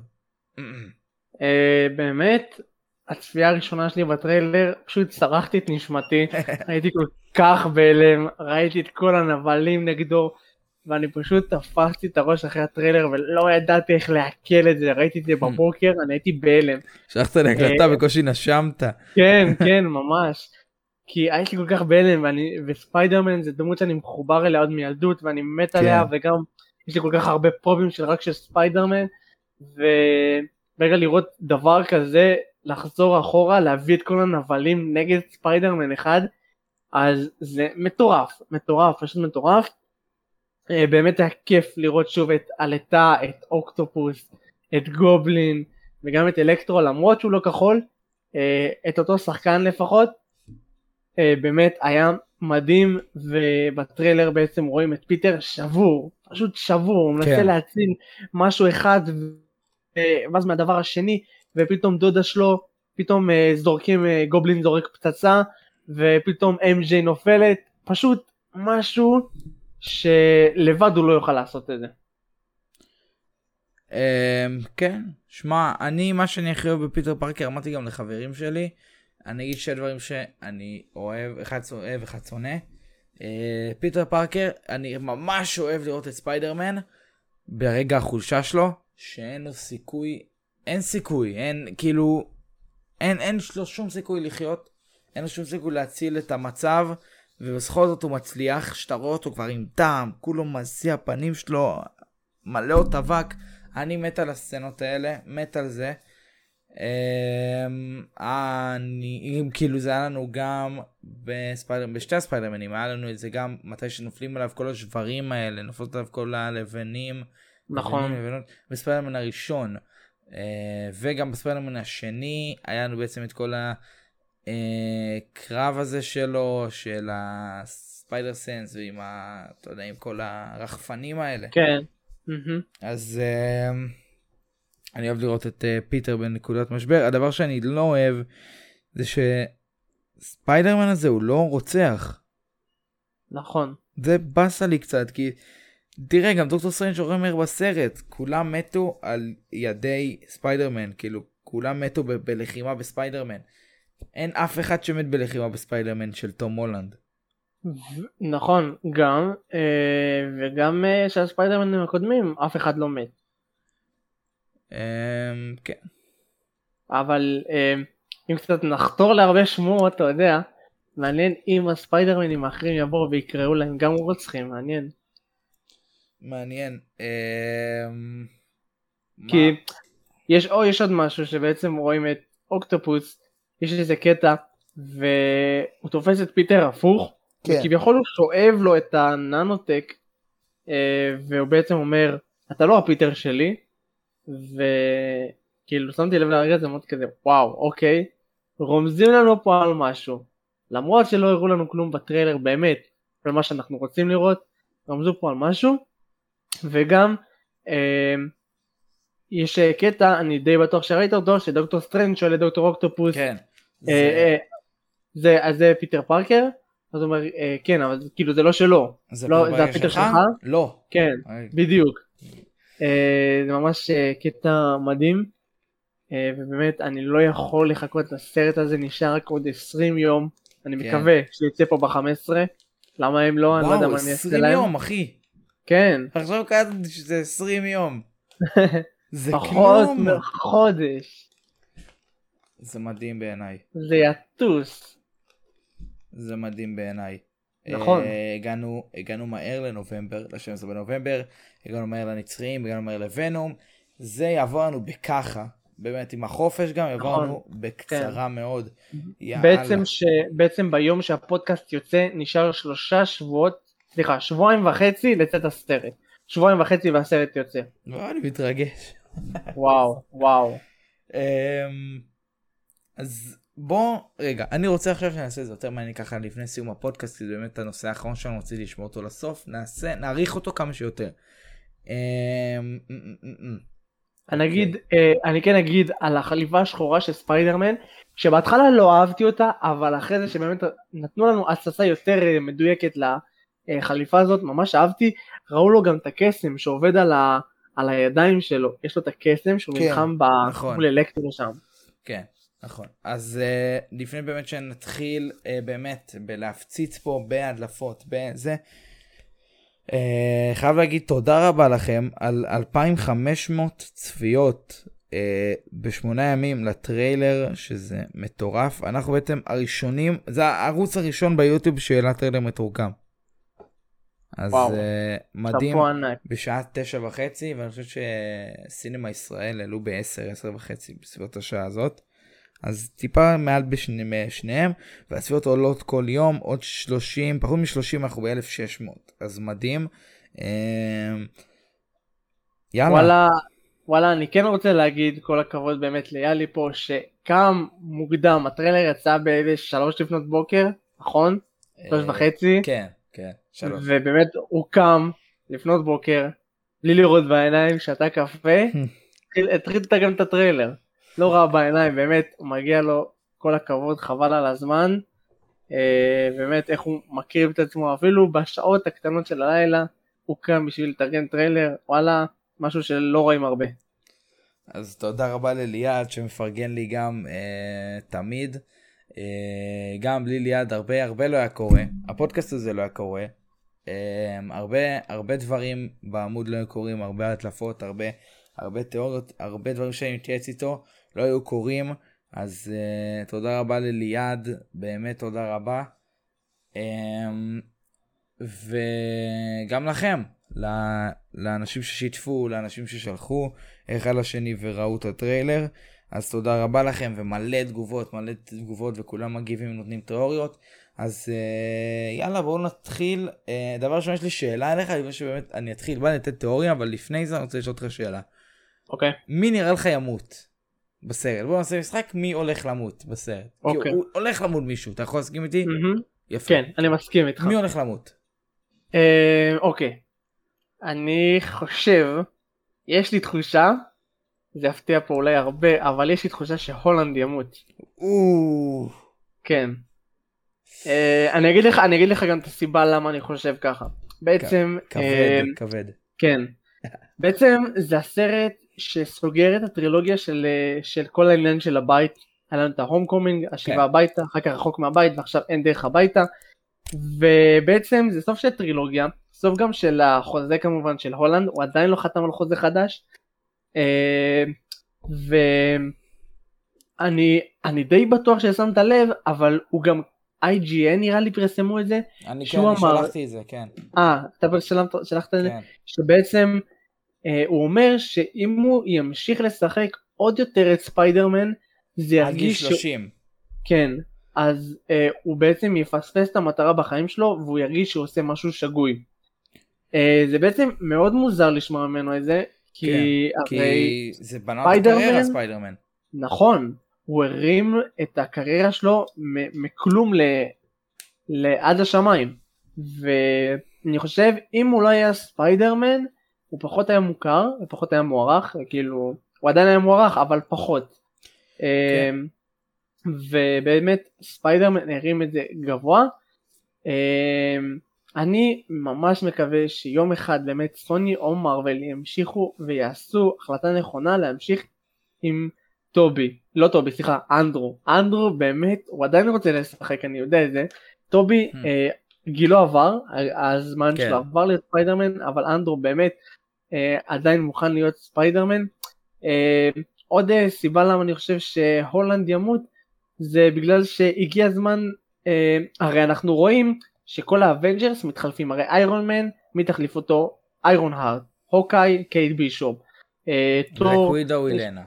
אה, באמת, הצפייה הראשונה שלי בטריילר, פשוט צרחתי את נשמתי, (laughs) הייתי כל כך בהלם, ראיתי את כל הנבלים נגדו, ואני פשוט תפסתי את הראש אחרי הטריילר ולא ידעתי איך לעכל את זה, ראיתי את זה בבוקר, אני הייתי בהלם. שלחת לי הקלטה אה, בקושי נשמת. כן, כן, ממש. כי הייתי כל כך בהלם, ואני, וספיידרמן זה דמות שאני מחובר אליה עוד מילדות, ואני מת כן. עליה, וגם יש לי כל כך הרבה פרופים של רק של ספיידרמן, ורגע לראות דבר כזה, לחזור אחורה, להביא את כל הנבלים נגד ספיידרמן אחד, אז זה מטורף, מטורף, פשוט מטורף. אה, באמת היה כיף לראות שוב את אלקטרו, את אוקטופוס, את גובלין, וגם את אלקטרו, למרות שהוא לא כחול, אה, את אותו שחקן לפחות, באמת היה מדהים ובטריילר בעצם רואים את פיטר שבור, פשוט שבור, הוא מנסה כן. להציל משהו אחד ואז מהדבר השני ופתאום דודה שלו, פתאום אה, זורקים, אה, גובלין זורק פצצה ופתאום MJ נופלת, פשוט משהו שלבד הוא לא יוכל לעשות את זה. אמ, כן, שמע, אני, מה שאני הכי אוהב בפיטר פארקר, אמרתי גם לחברים שלי, אני אגיד שני דברים שאני אוהב, אחד אוהב, אחד שונא. אה, פיטר פארקר, אני ממש אוהב לראות את ספיידרמן ברגע החולשה שלו, שאין לו סיכוי, אין סיכוי, אין, כאילו, אין, אין לו שום סיכוי לחיות, אין לו שום סיכוי להציל את המצב, ובכל זאת הוא מצליח, שאתה רואה אותו כבר עם דם, כולו מזיע, הפנים שלו מלא עוד אבק. אני מת על הסצנות האלה, מת על זה. אמ, אני, כאילו זה היה לנו גם בספיידר, בשתי הספיידרמנים, היה לנו את זה גם מתי שנופלים עליו כל השברים האלה, נופלות עליו כל הלבנים. נכון. בספיידרמן הראשון. אה, וגם בספיידרמן השני היה לנו בעצם את כל הקרב הזה שלו, של ה spider sense, ועם ה... אתה יודע, עם כל הרחפנים האלה. כן. אז uh, אני אוהב לראות את uh, פיטר בנקודת משבר. הדבר שאני לא אוהב זה שספיידרמן הזה הוא לא רוצח. נכון. זה באסה לי קצת כי תראה גם דוקטור סטרנג' אומר בסרט כולם מתו על ידי ספיידרמן כאילו כולם מתו ב- בלחימה בספיידרמן. אין אף אחד שמת בלחימה בספיידרמן של תום הולנד. נכון, גם, אה, וגם אה, של הספיידרמנים הקודמים אף אחד לא מת. Um, כן. אבל אה, אם קצת נחתור להרבה שמועות, אתה יודע, מעניין אם הספיידרמנים האחרים יבואו ויקראו להם גם רוצחים, מעניין. מעניין. Um, כי יש, או יש עוד משהו שבעצם רואים את אוקטופוס, יש איזה קטע, והוא תופס את פיטר הפוך, כן. וכביכול הוא שואב לו את הננו-טק, אה, והוא בעצם אומר, אתה לא הפיטר שלי, וכאילו שמתי לב לרגע הזה, אמרתי כזה, וואו, אוקיי, רומזים לנו פה על משהו, למרות שלא הראו לנו כלום בטריילר באמת, על מה שאנחנו רוצים לראות, רמזו פה על משהו, וגם, אה, יש קטע, אני די בטוח שראית אותו, שדוקטור סטרנג' שואל את דוקטור אוקטופוס, כן. אה, אה, זה, אז זה פיטר פארקר? אז הוא אומר, אה, כן, אבל זה- כאילו זה לא שלו. זה לא, זה הפיטר שלך? לא. כן, אוי. בדיוק. אה, זה ממש אה, קטע מדהים, אה, ובאמת אני לא יכול לחכות לסרט הזה, נשאר רק עוד 20 יום, אני כן. מקווה שיצא פה ב-15, למה הם לא, אני לא יודע וואו, מה אני אעשה 20 להם. יום, אחי. כן, עכשיו קראתי שזה 20 יום. (laughs) זה פחות כלום. מחודש, זה מדהים בעיניי. זה יטוס. זה מדהים בעיניי. נכון. אה, הגענו, הגענו מהר לנובמבר, ל-12 בנובמבר, הגענו מהר לנצריים, הגענו מהר לוונום. זה יעבור לנו בככה, באמת, עם החופש גם יעבור נכון. לנו בקצרה מאוד. יאללה. בעצם, ש... בעצם ביום שהפודקאסט יוצא נשאר שלושה שבועות, סליחה, שבועיים וחצי לצאת הסרט. שבועיים וחצי והסרט יוצא. וואו, אני מתרגש. וואו, וואו. אמ, אז בוא, רגע, אני רוצה עכשיו שנעשה את זה יותר מעניין ככה לפני סיום הפודקאסט, כי זה באמת הנושא האחרון שלנו, רציתי לשמור אותו לסוף, נעשה, נעריך אותו כמה שיותר. אמ. אני אגיד, אה, אני כן אגיד על החליפה השחורה של ספיידרמן, שבהתחלה לא אהבתי אותה, אבל אחרי זה שבאמת נתנו לנו הססה יותר אה, מדויקת לחליפה הזאת, ממש אהבתי, ראו לו גם את הקסם שעובד על, ה, על הידיים שלו, יש לו את הקסם שהוא כן, נלחם. נכון. מול אלקטרו שם. כן, נכון. אז uh, לפני באמת שנתחיל uh, באמת בלהפציץ פה בהדלפות, בזה, uh, חייב להגיד תודה רבה לכם על 2,500 צפיות uh, בשמונה ימים לטריילר, שזה מטורף. אנחנו בעצם הראשונים, זה הערוץ הראשון ביוטיוב שהעלה טריילר מתורגם. אז וואו. uh, מדהים. בשעה תשע וחצי, ואני חושב שסינמה ישראל העלו בעשר, עשר וחצי בסביבות השעה הזאת. אז טיפה מעל בשני- שניהם, והצפיות עולות כל יום, עוד 30, פחות מ-30 אנחנו ב-1600, אז מדהים. אמ, יאללה, וואלה, וואלה, אני כן רוצה להגיד כל הכבוד באמת ליאלי פה, שקם מוקדם, הטריילר יצא באיזה שלוש לפנות בוקר, נכון? שלוש אה, וחצי, כן, כן, שלוש. ובאמת הוא קם לפנות בוקר, בלי לראות בעיניים, שתה קפה, (laughs) התחיל- לתרגם את הטריילר. לא רואה בעיניים, באמת, מגיע לו כל הכבוד, חבל על הזמן. אה, באמת, איך הוא מקריב את עצמו, אפילו בשעות הקטנות של הלילה, הוא קם בשביל לתרגם טריילר, וואלה, משהו שלא רואים הרבה. אז תודה רבה לליעד שמפרגן לי גם אה, תמיד. אה, גם בלי ליעד הרבה הרבה לא היה קורה. הפודקאסט הזה לא היה קורה. אה, הרבה הרבה דברים בעמוד לא היו קורים, הרבה הדלפות, הרבה הרבה תיאוריות, הרבה דברים שאני מתייעץ איתו לא היו קורים. אז אה, תודה רבה לליעד, באמת תודה רבה. אה, וגם לכם, לאנשים ששיתפו, לאנשים ששלחו אחד לשני וראו את הטריילר. אז תודה רבה לכם, ומלא תגובות, מלא תגובות, וכולם מגיבים ונותנים תיאוריות. אז אה, יאללה, בואו נתחיל. אה, דבר ראשון, יש לי שאלה אליך, לפני שבאמת אני אתחיל, בא לתת תיאוריה, אבל לפני זה אני רוצה לשאול אותך שאלה. אוקיי. מי נראה לך ימות בסרט? בואו נעשה משחק מי הולך למות בסרט. אוקיי. כי הוא הולך למות מישהו, אתה יכול להסכים איתי? מהמם. יפה. כן, אני מסכים איתך. מי הולך למות? אה, אוקיי. אני חושב, יש לי תחושה, זה יפתיע פה אולי הרבה, אבל יש לי תחושה שהולנד ימות. או... כן. אה, אני אגיד לך, אני אגיד לך גם את הסיבה למה אני חושב ככה. בעצם, כבד, אה, כבד. כן. בעצם זה הסרט שסוגר את הטרילוגיה של, אה, של כל העניין של הבית. היה לנו את ההום קומינג, השיבה כן. הביתה, אחר כך רחוק מהבית ועכשיו אין דרך הביתה. ובעצם זה סוף של טרילוגיה, סוף גם של החוזה כמובן של הולנד, הוא עדיין לא חתם על חוזה חדש. אה, ואני אני די בטוח ששמת לב, אבל הוא גם IGN נראה לי פרסמו את זה. אני כן, שהוא אני אמר- שלחתי את זה, כן. אה, אתה שלחת, את זה? כן. שבעצם אה, הוא אומר שאם הוא ימשיך לשחק עוד יותר את ספיידרמן, זה עד גיל ירגיש... ש- 30. כן, אז אה, הוא בעצם יפספס את המטרה בחיים שלו והוא ירגיש שהוא עושה משהו שגוי. אה, זה בעצם מאוד מוזר לשמוע ממנו את זה, כי כן, הרי כי זה בנה את הקריירה ספיידרמן. נכון, הוא הרים את הקריירה שלו מכלום ל... לעד השמיים. ואני חושב אם הוא לא היה ספיידרמן, הוא פחות היה מוכר, ופחות היה מוערך, כאילו, הוא עדיין היה מוערך, אבל פחות. אמ, ובאמת ספיידרמן הרים את זה גבוה. אמ, אני ממש מקווה שיום אחד באמת סוני או מארוול ימשיכו ויעשו החלטה נכונה להמשיך עם טובי, לא טובי, סליחה, אנדרו. אנדרו באמת, הוא עדיין רוצה לשחק, אני יודע את זה. טובי, Hmm. אה, גילו עבר, הזמן כן. שלו עבר להיות ספיידרמן, אבל אנדרו באמת עדיין מוכן להיות ספיידרמן. אה, עוד אה, סיבה למה אני חושב שהולנד ימות, זה בגלל שהגיע הזמן, אה, הרי אנחנו רואים שכל האבנג'רס מתחלפים, הרי איירון מן, מי תחליף אותו? איירון הארט, הוקאי, קייט בישופ. אה, בלק תור, ווידו ילנה.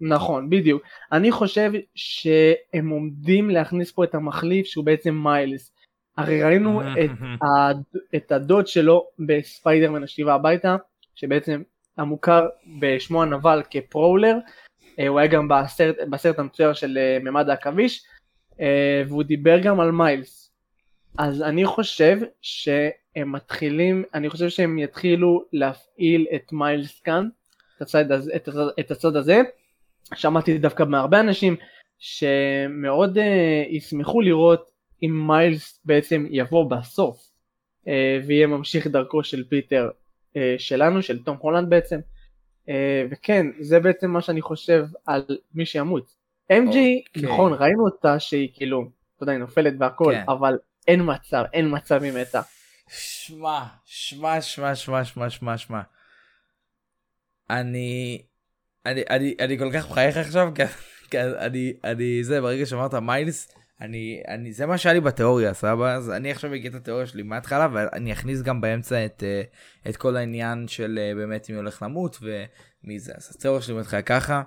נכון, בדיוק. אני חושב שהם עומדים להכניס פה את המחליף שהוא בעצם מיילס. הרי ראינו את, (laughs) הד... את הדוד שלו בספיידרמן השיבה הביתה, שבעצם המוכר בשמו הנבל כפרולר, אה, הוא היה גם בסרט, בסרט המצויר של אה, ממד העכביש, אה, והוא דיבר גם על מיילס. אז אני חושב שהם מתחילים, אני חושב שהם יתחילו להפעיל את מיילס כאן, את הצד את הצד, את הצד הזה. שמעתי דווקא מהרבה אנשים שמאוד uh, ישמחו לראות אם מיילס בעצם יבוא בסוף uh, ויהיה ממשיך דרכו של פיטר שלנו, של תום הולנד בעצם. אה, וכן, זה בעצם מה שאני חושב על מי שימות. MJ, אוקיי. נכון, ראינו אותה שהיא כאילו, אתה יודע, היא נופלת והכל, כן. אבל אין מצב, אין מצב היא מתה. שמע, שמע, שמע, שמע, שמע, שמע, שמע. אני, אני, אני, אני כל כך מחייך עכשיו, כי אני, אני, זה, ברגע שאמרת מיילס, אני, אני, זה מה שהיה לי בתיאוריה, סבבה? אז אני עכשיו אגיד את התיאוריה שלי מההתחלה, ואני אכניס גם באמצע את, אה, את כל העניין של אה, באמת מי הולך למות ומי זה. אז התיאוריה שלי מתחילה ככה.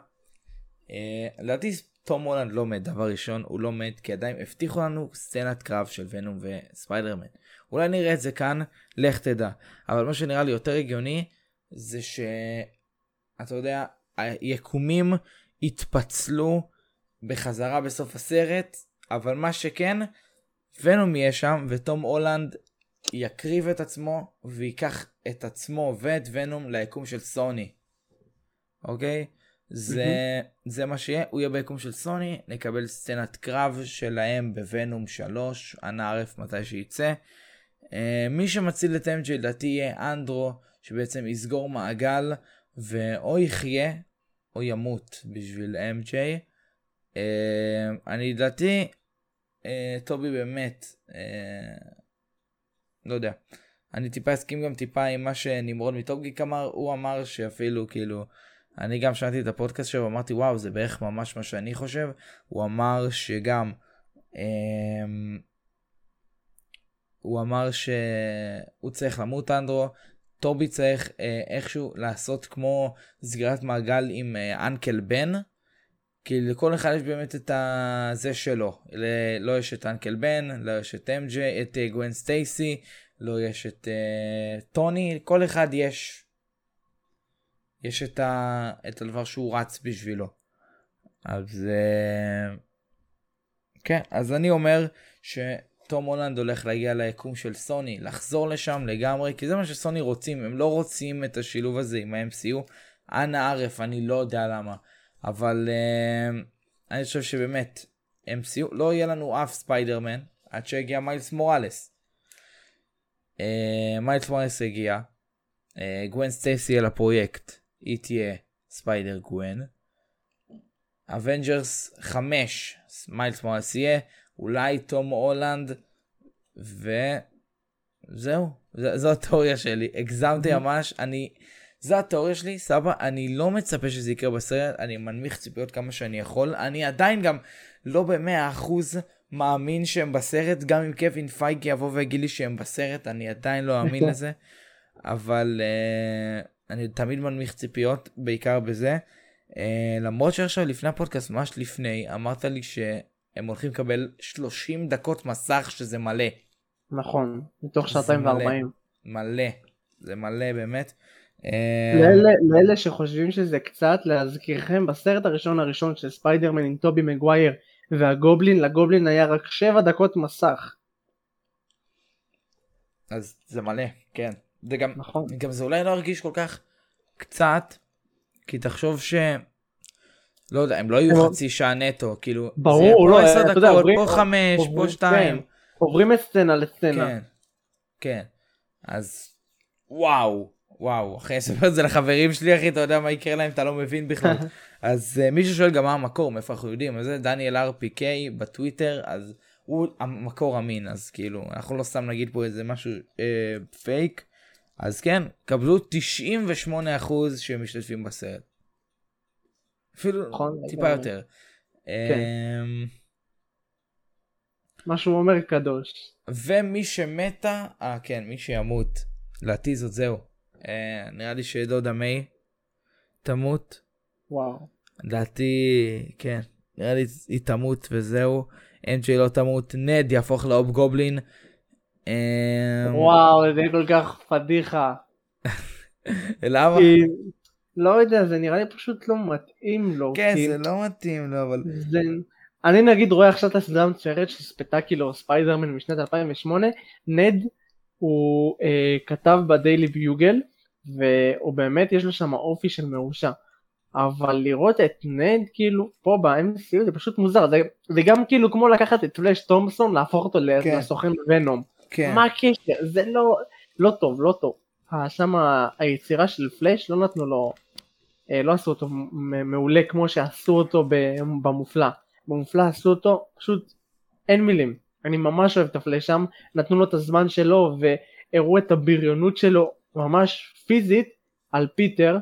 אה, לדעתי תום הולנד לא מת, דבר ראשון, הוא לא מת, כי עדיין הבטיחו לנו סצנת קרב של ונום וספיידרמן. אולי נראה את זה כאן, לך תדע. אבל מה שנראה לי יותר הגיוני, זה ש... אתה יודע, היקומים התפצלו בחזרה בסוף הסרט, אבל מה שכן, ונום יהיה שם, ותום הולנד יקריב את עצמו, וייקח את עצמו ואת ונום ליקום של סוני. אוקיי? זה, זה מה שיהיה, הוא יהיה ביקום של סוני, נקבל סצנת קרב שלהם בוונום 3, אנא ערף מתי שייצא. Uh, מי שמציל את MJ לדעתי יהיה אנדרו, שבעצם יסגור מעגל, ואו יחיה או ימות בשביל MJ. Uh, אני לדעתי, טובי באמת, uh, לא יודע. אני טיפה אסכים גם טיפה עם מה שנמרוד מטופגיק אמר, הוא אמר שאפילו כאילו, אני גם שמעתי את הפודקאסט שלו ואמרתי וואו זה בערך ממש מה שאני חושב, הוא אמר שגם, אמ, הוא אמר שהוא צריך למות אנדרו, טובי צריך אה, איכשהו לעשות כמו סגירת מעגל עם אה, אנקל בן, כי לכל אחד יש באמת את הזה שלו, לא יש את אנקל בן, לא יש את אמג'י, את אה, גווין סטייסי, לא יש את אה, טוני, כל אחד יש יש את, ה, את הדבר שהוא רץ בשבילו. אז אה, כן, אז אני אומר שתום הולנד הולך להגיע ליקום של סוני, לחזור לשם לגמרי, כי זה מה שסוני רוצים, הם לא רוצים את השילוב הזה עם ה-MCU. אנא ערף, אני לא יודע למה, אבל אה, אני חושב שבאמת, MCU, לא יהיה לנו אף ספיידרמן עד שהגיע מיילס מוראלס. אה, מיילס מוראלס הגיע, אה, גווין סטייסי על הפרויקט, היא תהיה ספיידר גווין. אבנג'רס 5, מיילס מוראלס יהיה, אולי תום הולנד, וזהו, זו התיאוריה שלי, הגזמתי ממש, אני, זו התיאוריה שלי, סבא, אני לא מצפה שזה יקרה בסרט, אני מנמיך ציפיות כמה שאני יכול, אני עדיין גם לא במאה אחוז מאמין שהם בסרט, גם אם קווין פייגי יבוא ויגיד לי שהם בסרט, אני עדיין לא אאמין לזה, אבל uh, אני תמיד מנמיך ציפיות, בעיקר בזה. Uh, למרות שעכשיו לפני הפודקאסט, ממש לפני, אמרת לי שהם הולכים לקבל 30 דקות מסך שזה מלא. נכון, מתוך זה שעתיים מלא. וארבעים. מלא. זה מלא באמת. אה, לאלה, לאלה שחושבים שזה קצת, להזכירכם, בסרט הראשון הראשון של ספיידרמן עם טובי מגווייר והגובלין, לגובלין היה רק 7 דקות מסך. אז זה מלא, כן. זה גם, נכון. גם זה אולי לא הרגיש כל כך קצת, כי תחשוב ש... לא יודע, הם לא יהיו הם- חצי שעה נטו, כאילו, ברור, זה יהיה לא, פה עשר דקות, עוברים- פה חמש, פה עוברים- שתיים. כן, עוברים מסצנה לסצנה. כן, כן. אז וואו, וואו, אחי, אספר את זה לחברים שלי, אחי, אתה יודע מה יקרה להם, אתה לא מבין בכלל. אז uh, מישהו שואל גם מה המקור, מאיפה אנחנו יודעים, אז זה דניאל RPK בטוויטר, אז הוא המקור אמין, אז כאילו, אנחנו לא סתם נגיד פה איזה משהו אה, פייק, אז כן, קבלו 98% שמשתתפים בסרט. אפילו נכון, טיפה. יותר. כן. אמ, מה שהוא אומר קדוש. ומי שמתה, אה כן, מי שימות, לדעתי זאת זהו. אה, נראה לי שדודה מיי תמות. וואו. לדעתי, כן, נראה לי היא תמות וזהו. אנג'י לא תמות, נד יהפוך לאוב גובלין. אה, וואו, זה כל כך פדיחה. (laughs) למה? כי- לא יודע, זה נראה לי פשוט לא מתאים לו. כן, כי זה לא מתאים לו, אבל... זה... אני נגיד רואה עכשיו את הסדרה המצוירת של ספטקילו ספיידרמן משנת 2008, נד הוא אה, כתב בדיילי ביוגל, והוא באמת יש לו שם אופי של מרושע. אבל לראות את נד כאילו פה ב-MCU זה פשוט מוזר, זה, זה גם כאילו כמו לקחת את פלאש תומפסון להפוך אותו כן. לסוכן ונום. כן. מה הקשר? זה לא, לא טוב, לא טוב. שם היצירה של פלאש לא נתנו לו אה, לא עשו אותו מעולה כמו שעשו אותו במופלא. במופלא עשו אותו פשוט אין מילים. אני ממש אוהב את הפלאש שם, נתנו לו את הזמן שלו והראו את הבריונות שלו ממש פיזית על פיטר.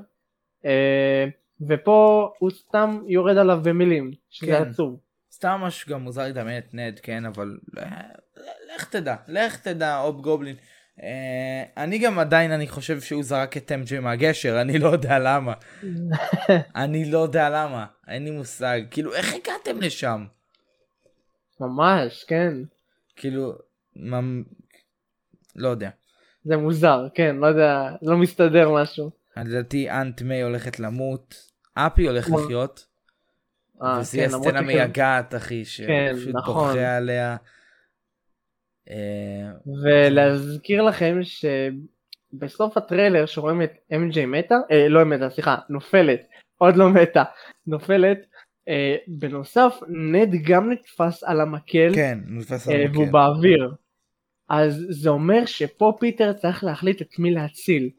אה, ופה הוא סתם יורד עליו במילים, שזה כן. עצוב. סתם משהו גם מוזר לדמיין את נד, כן, אבל אה, לך תדע, לך תדע, אוב גובלין. אה, אני גם עדיין, אני חושב שהוא זרק את אמג'י מהגשר, אני לא יודע למה. (laughs) אני לא יודע למה, אין לי מושג. כאילו, איך הגעתם לשם? ממש, כן. כאילו, ממ... לא יודע. זה מוזר, כן, לא יודע, לא מסתדר משהו. לדעתי אנט מיי הולכת למות, אפי הולך כמו- לחיות, וזה יהיה סצנה. מייגעת, אחי, כן, שפשוט נכון. בוכה עליה. אה, ולהזכיר לכם שבסוף הטריילר שרואים את MJ מתה, אה, לא מתה, סליחה, נופלת, עוד לא מתה, נופלת, אה, בנוסף נד גם נתפס על המקל, כן, נתפס על אה, המקל. והוא באוויר. אז זה אומר שפה פיטר צריך להחליט את מי להציל.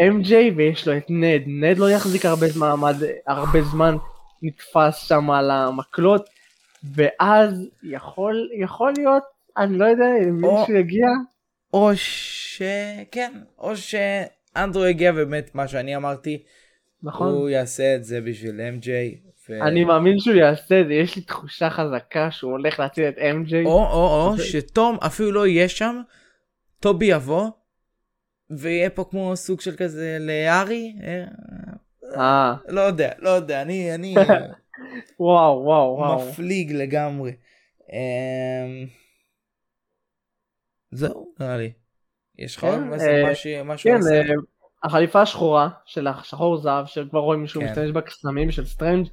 MJ ויש לו את נד, נד לא יחזיק הרבה זמן, מעמד, הרבה זמן נתפס שם על המקלות, ואז יכול, יכול להיות, אני לא יודע אם או- מישהו יגיע, או ש... כן, או שאנדרו יגיע באמת מה שאני אמרתי, נכון? הוא יעשה את זה בשביל MJ. ו... אני מאמין שהוא יעשה את זה, יש לי תחושה חזקה שהוא הולך להציל את MJ. או או או זה- שתום אפילו לא יהיה שם, טובי יבוא, ויהיה פה כמו סוג של כזה לארי, אה, אה, לא יודע, לא יודע, אני, אני (laughs) וואו, וואו, וואו. מפליג לגמרי. אמ, זהו, נראה לי. יש לך כן, עוד משהו- אה, משהו- כן? אה, החליפה השחורה של השחור זהב, שכבר רואים שהוא כן. משתמש בקסמים של סטרנג'.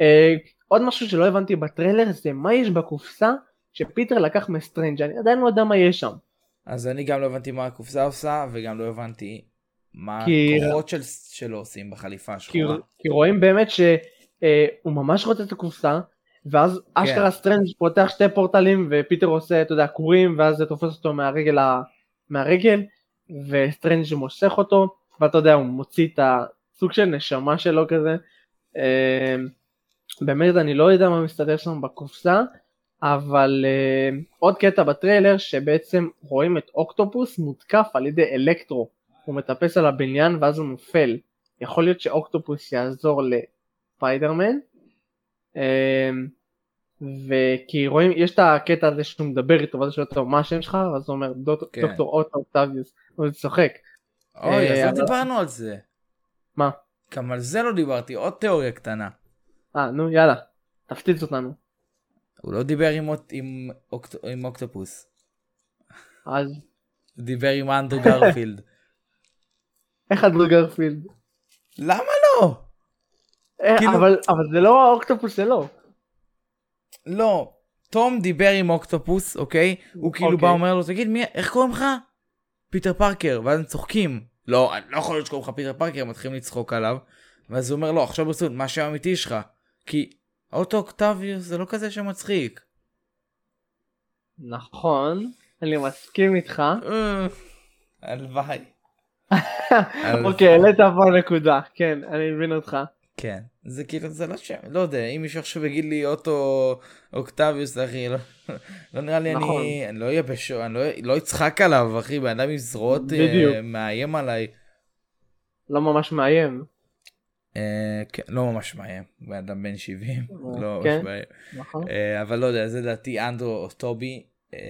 אה, עוד משהו שלא הבנתי בטריילר זה מה יש בקופסה שפיטר לקח מסטרנג', אני עדיין לא יודע מה יש שם. אז אני גם לא הבנתי מה הקופסה עושה, וגם לא הבנתי מה כי- הכוחות של- שלו עושים בחליפה כי, השחורה. כי רואים באמת שהוא ממש רוצה את הקופסה, ואז כן. אשכרה סטרנג' פותח שתי פורטלים ופיטר עושה, אתה יודע, קורים, ואז זה תופס אותו מהרגל, ה... מהרגל וסטרנג' מושך אותו, ואתה יודע, הוא מוציא את הסוג של נשמה שלו כזה. אה, באמת אני לא יודע מה מסתדר שם בקופסה, אבל אה, עוד קטע בטריילר שבעצם רואים את אוקטופוס מותקף על ידי אלקטרו, הוא מטפס על הבניין ואז הוא נופל. יכול להיות שאוקטופוס יעזור לפיידרמן. אמ, וכי רואים, יש את הקטע הזה שהוא מדבר איתו ואז הוא שואל אותו מה השם שלך? אז הוא אומר "דוק- כן. דוקטור אוטו אוקטביוס, הוא צוחק. אוי, אז אה, לא אבל- דיברנו על זה. מה? גם על זה לא דיברתי, עוד תיאוריה קטנה. אה נו יאללה, תפציץ אותנו. הוא לא דיבר עם עם אוקט- עם אוקטופוס, אז הוא דיבר עם אנדרו גרפילד. (laughs) איך אנדרו גרפילד? למה לא? אה, כאילו- אבל אבל זה לא האוקטופוס שלו. לא. תום דיבר עם אוקטופוס, אוקיי? הוא כאילו אוקיי. בא אומר לו, תגיד, מי, איך קוראים לך? פיטר פארקר, ואז הם צוחקים. לא, אני לא יכול להיות שקוראים לך פיטר פארקר, הם מתחילים לצחוק עליו. ואז הוא אומר, לא, עכשיו ברצינות, מה השם האמיתי שלך? כי אוטו אוקטביוס זה לא כזה שם מצחיק. נכון, אני מסכים איתך. אה, (laughs) הלוואי. אוקיי, העלית פה נקודה, כן, אני מבין אותך. כן, זה כאילו, זה לא שם, לא יודע, אם מישהו עכשיו יגיד לי אוטו אוקטביוס, אחי, לא, (laughs) לא נראה לי, נכון. אני, אני לא אהיה בשוק, אני לא, לא אצחק עליו, אחי, בן אדם עם זרועות אה. מאיים עליי. לא ממש מאיים. אה, כן, לא ממש מאיים, בן אדם בן 70, לא כן. ממש מאיים. נכון. אה, אבל לא יודע, זה לדעתי אנדרו או טובי. אה,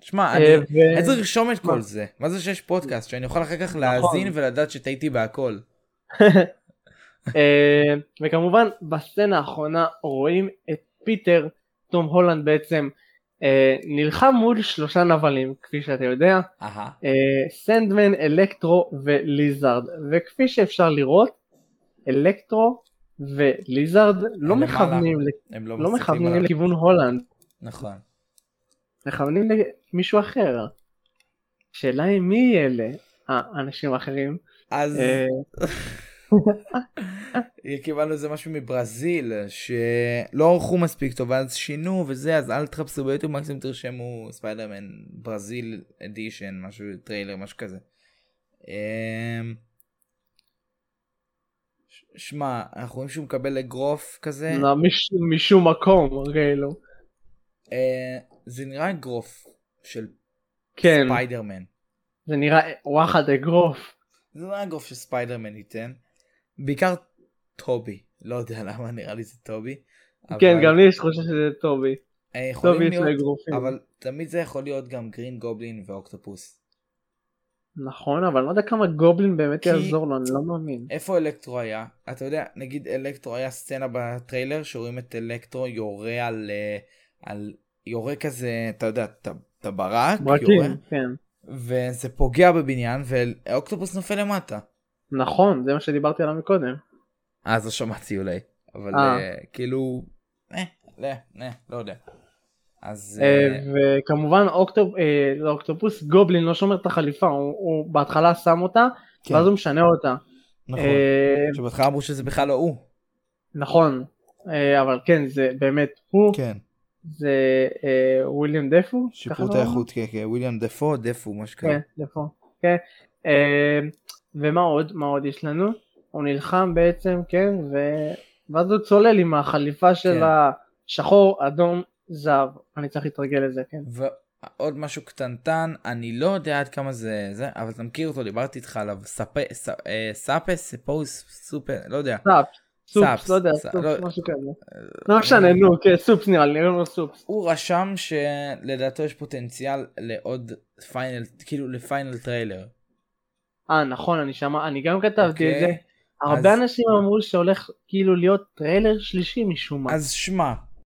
שמע, אה, אני צריך לרשום את? כל זה. מה זה שיש פודקאסט? שאני אוכל אחר כך להאזין ולדעת שטעיתי בהכל. (laughs) אה, וכמובן בסצנה האחרונה רואים את פיטר, תום הולנד בעצם, אה, נלחם מול שלושה נבלים, כפי שאתה יודע. אה, סנדמן, אלקטרו וליזארד, וכפי שאפשר לראות, אלקטרו וליזארד לא. מכוונים, הם לא לא מכוונים. לכיוון הולנד, נכון. מכוונים למישהו אחר. שאלה היא מי אלה האנשים האחרים. אז אה, (laughs) קיבלנו איזה משהו מברזיל שלא ערכו מספיק טוב אז שינו וזה אז אל תחפשו ביוטיוב מקסימום תרשמו ספיידרמן ברזיל edition משהו טריילר משהו כזה. שמע, אנחנו רואים שהוא מקבל אגרוף כזה. לא, מש- משום מקום, כאילו. אה, זה נראה אגרוף של כן, ספיידרמן. זה נראה וואחד אגרוף. זה לא אגרוף שספיידרמן ייתן. בעיקר טובי. לא יודע (laughs) למה נראה לי זה טובי. כן, אבל, גם לי יש תחושה שזה טובי. אה, טובי יש לו אגרופים. אבל תמיד זה יכול להיות גם גרין גובלין ואוקטופוס. נכון, אבל אני לא יודע כמה גובלין באמת כי- יעזור לו, אני לא מאמין. איפה אלקטרו היה? אתה יודע, נגיד אלקטרו היה סצנה בטריילר שרואים את אלקטרו יורה על, אה, על יורה כזה, אתה יודע, את הברק, יורה, ברקים, כן. וזה פוגע בבניין ואוקטופוס נופל למטה. נכון, זה מה שדיברתי עליו מקודם. אז לא שמעתי אולי, אבל אה. אה, כאילו, אה, לא, לא, לא יודע. אז אה, אה, וכמובן אוקטופ- אה, לא אוקטופוס גובלין לא שומר את החליפה, הוא- הוא בהתחלה שם אותה, כן, ואז הוא משנה אותה. נכון, שבהתחלה אמרו שזה בכלל לא הוא. נכון, אבל כן, זה באמת הוא, כן, זה וויליאם דפו. שיפרו את? האיכות, כן, כן, וויליאם דפו, דפו, מה שקרה. כן, דפו, כן. ומה עוד, מה עוד יש לנו? הוא נלחם בעצם, כן. ואז הוא צולל עם החליפה של כן. השחור, אדום, זהב. אני צריך להתרגל לזה, כן. ועוד משהו קטנטן, אני לא יודע עד כמה זה זה, אבל אתה מכיר אותו, דיברתי איתך עליו, ספה, ס- אה, ספוס, סופר, לא יודע. סאפס, סופס, לא יודע, סופס, לא- משהו כזה. לא משנה, נו, כן, סופס נראה לי, נראה לנו סופס. הוא רשם שלדעתו יש פוטנציאל לעוד final, כאילו ל final trailer. אה, נכון, אני שומע, אני גם כתבתי את אוקיי? זה. הרבה אנשים אמרו שהולך כאילו להיות טריילר שלישי משום מה. אז שמע,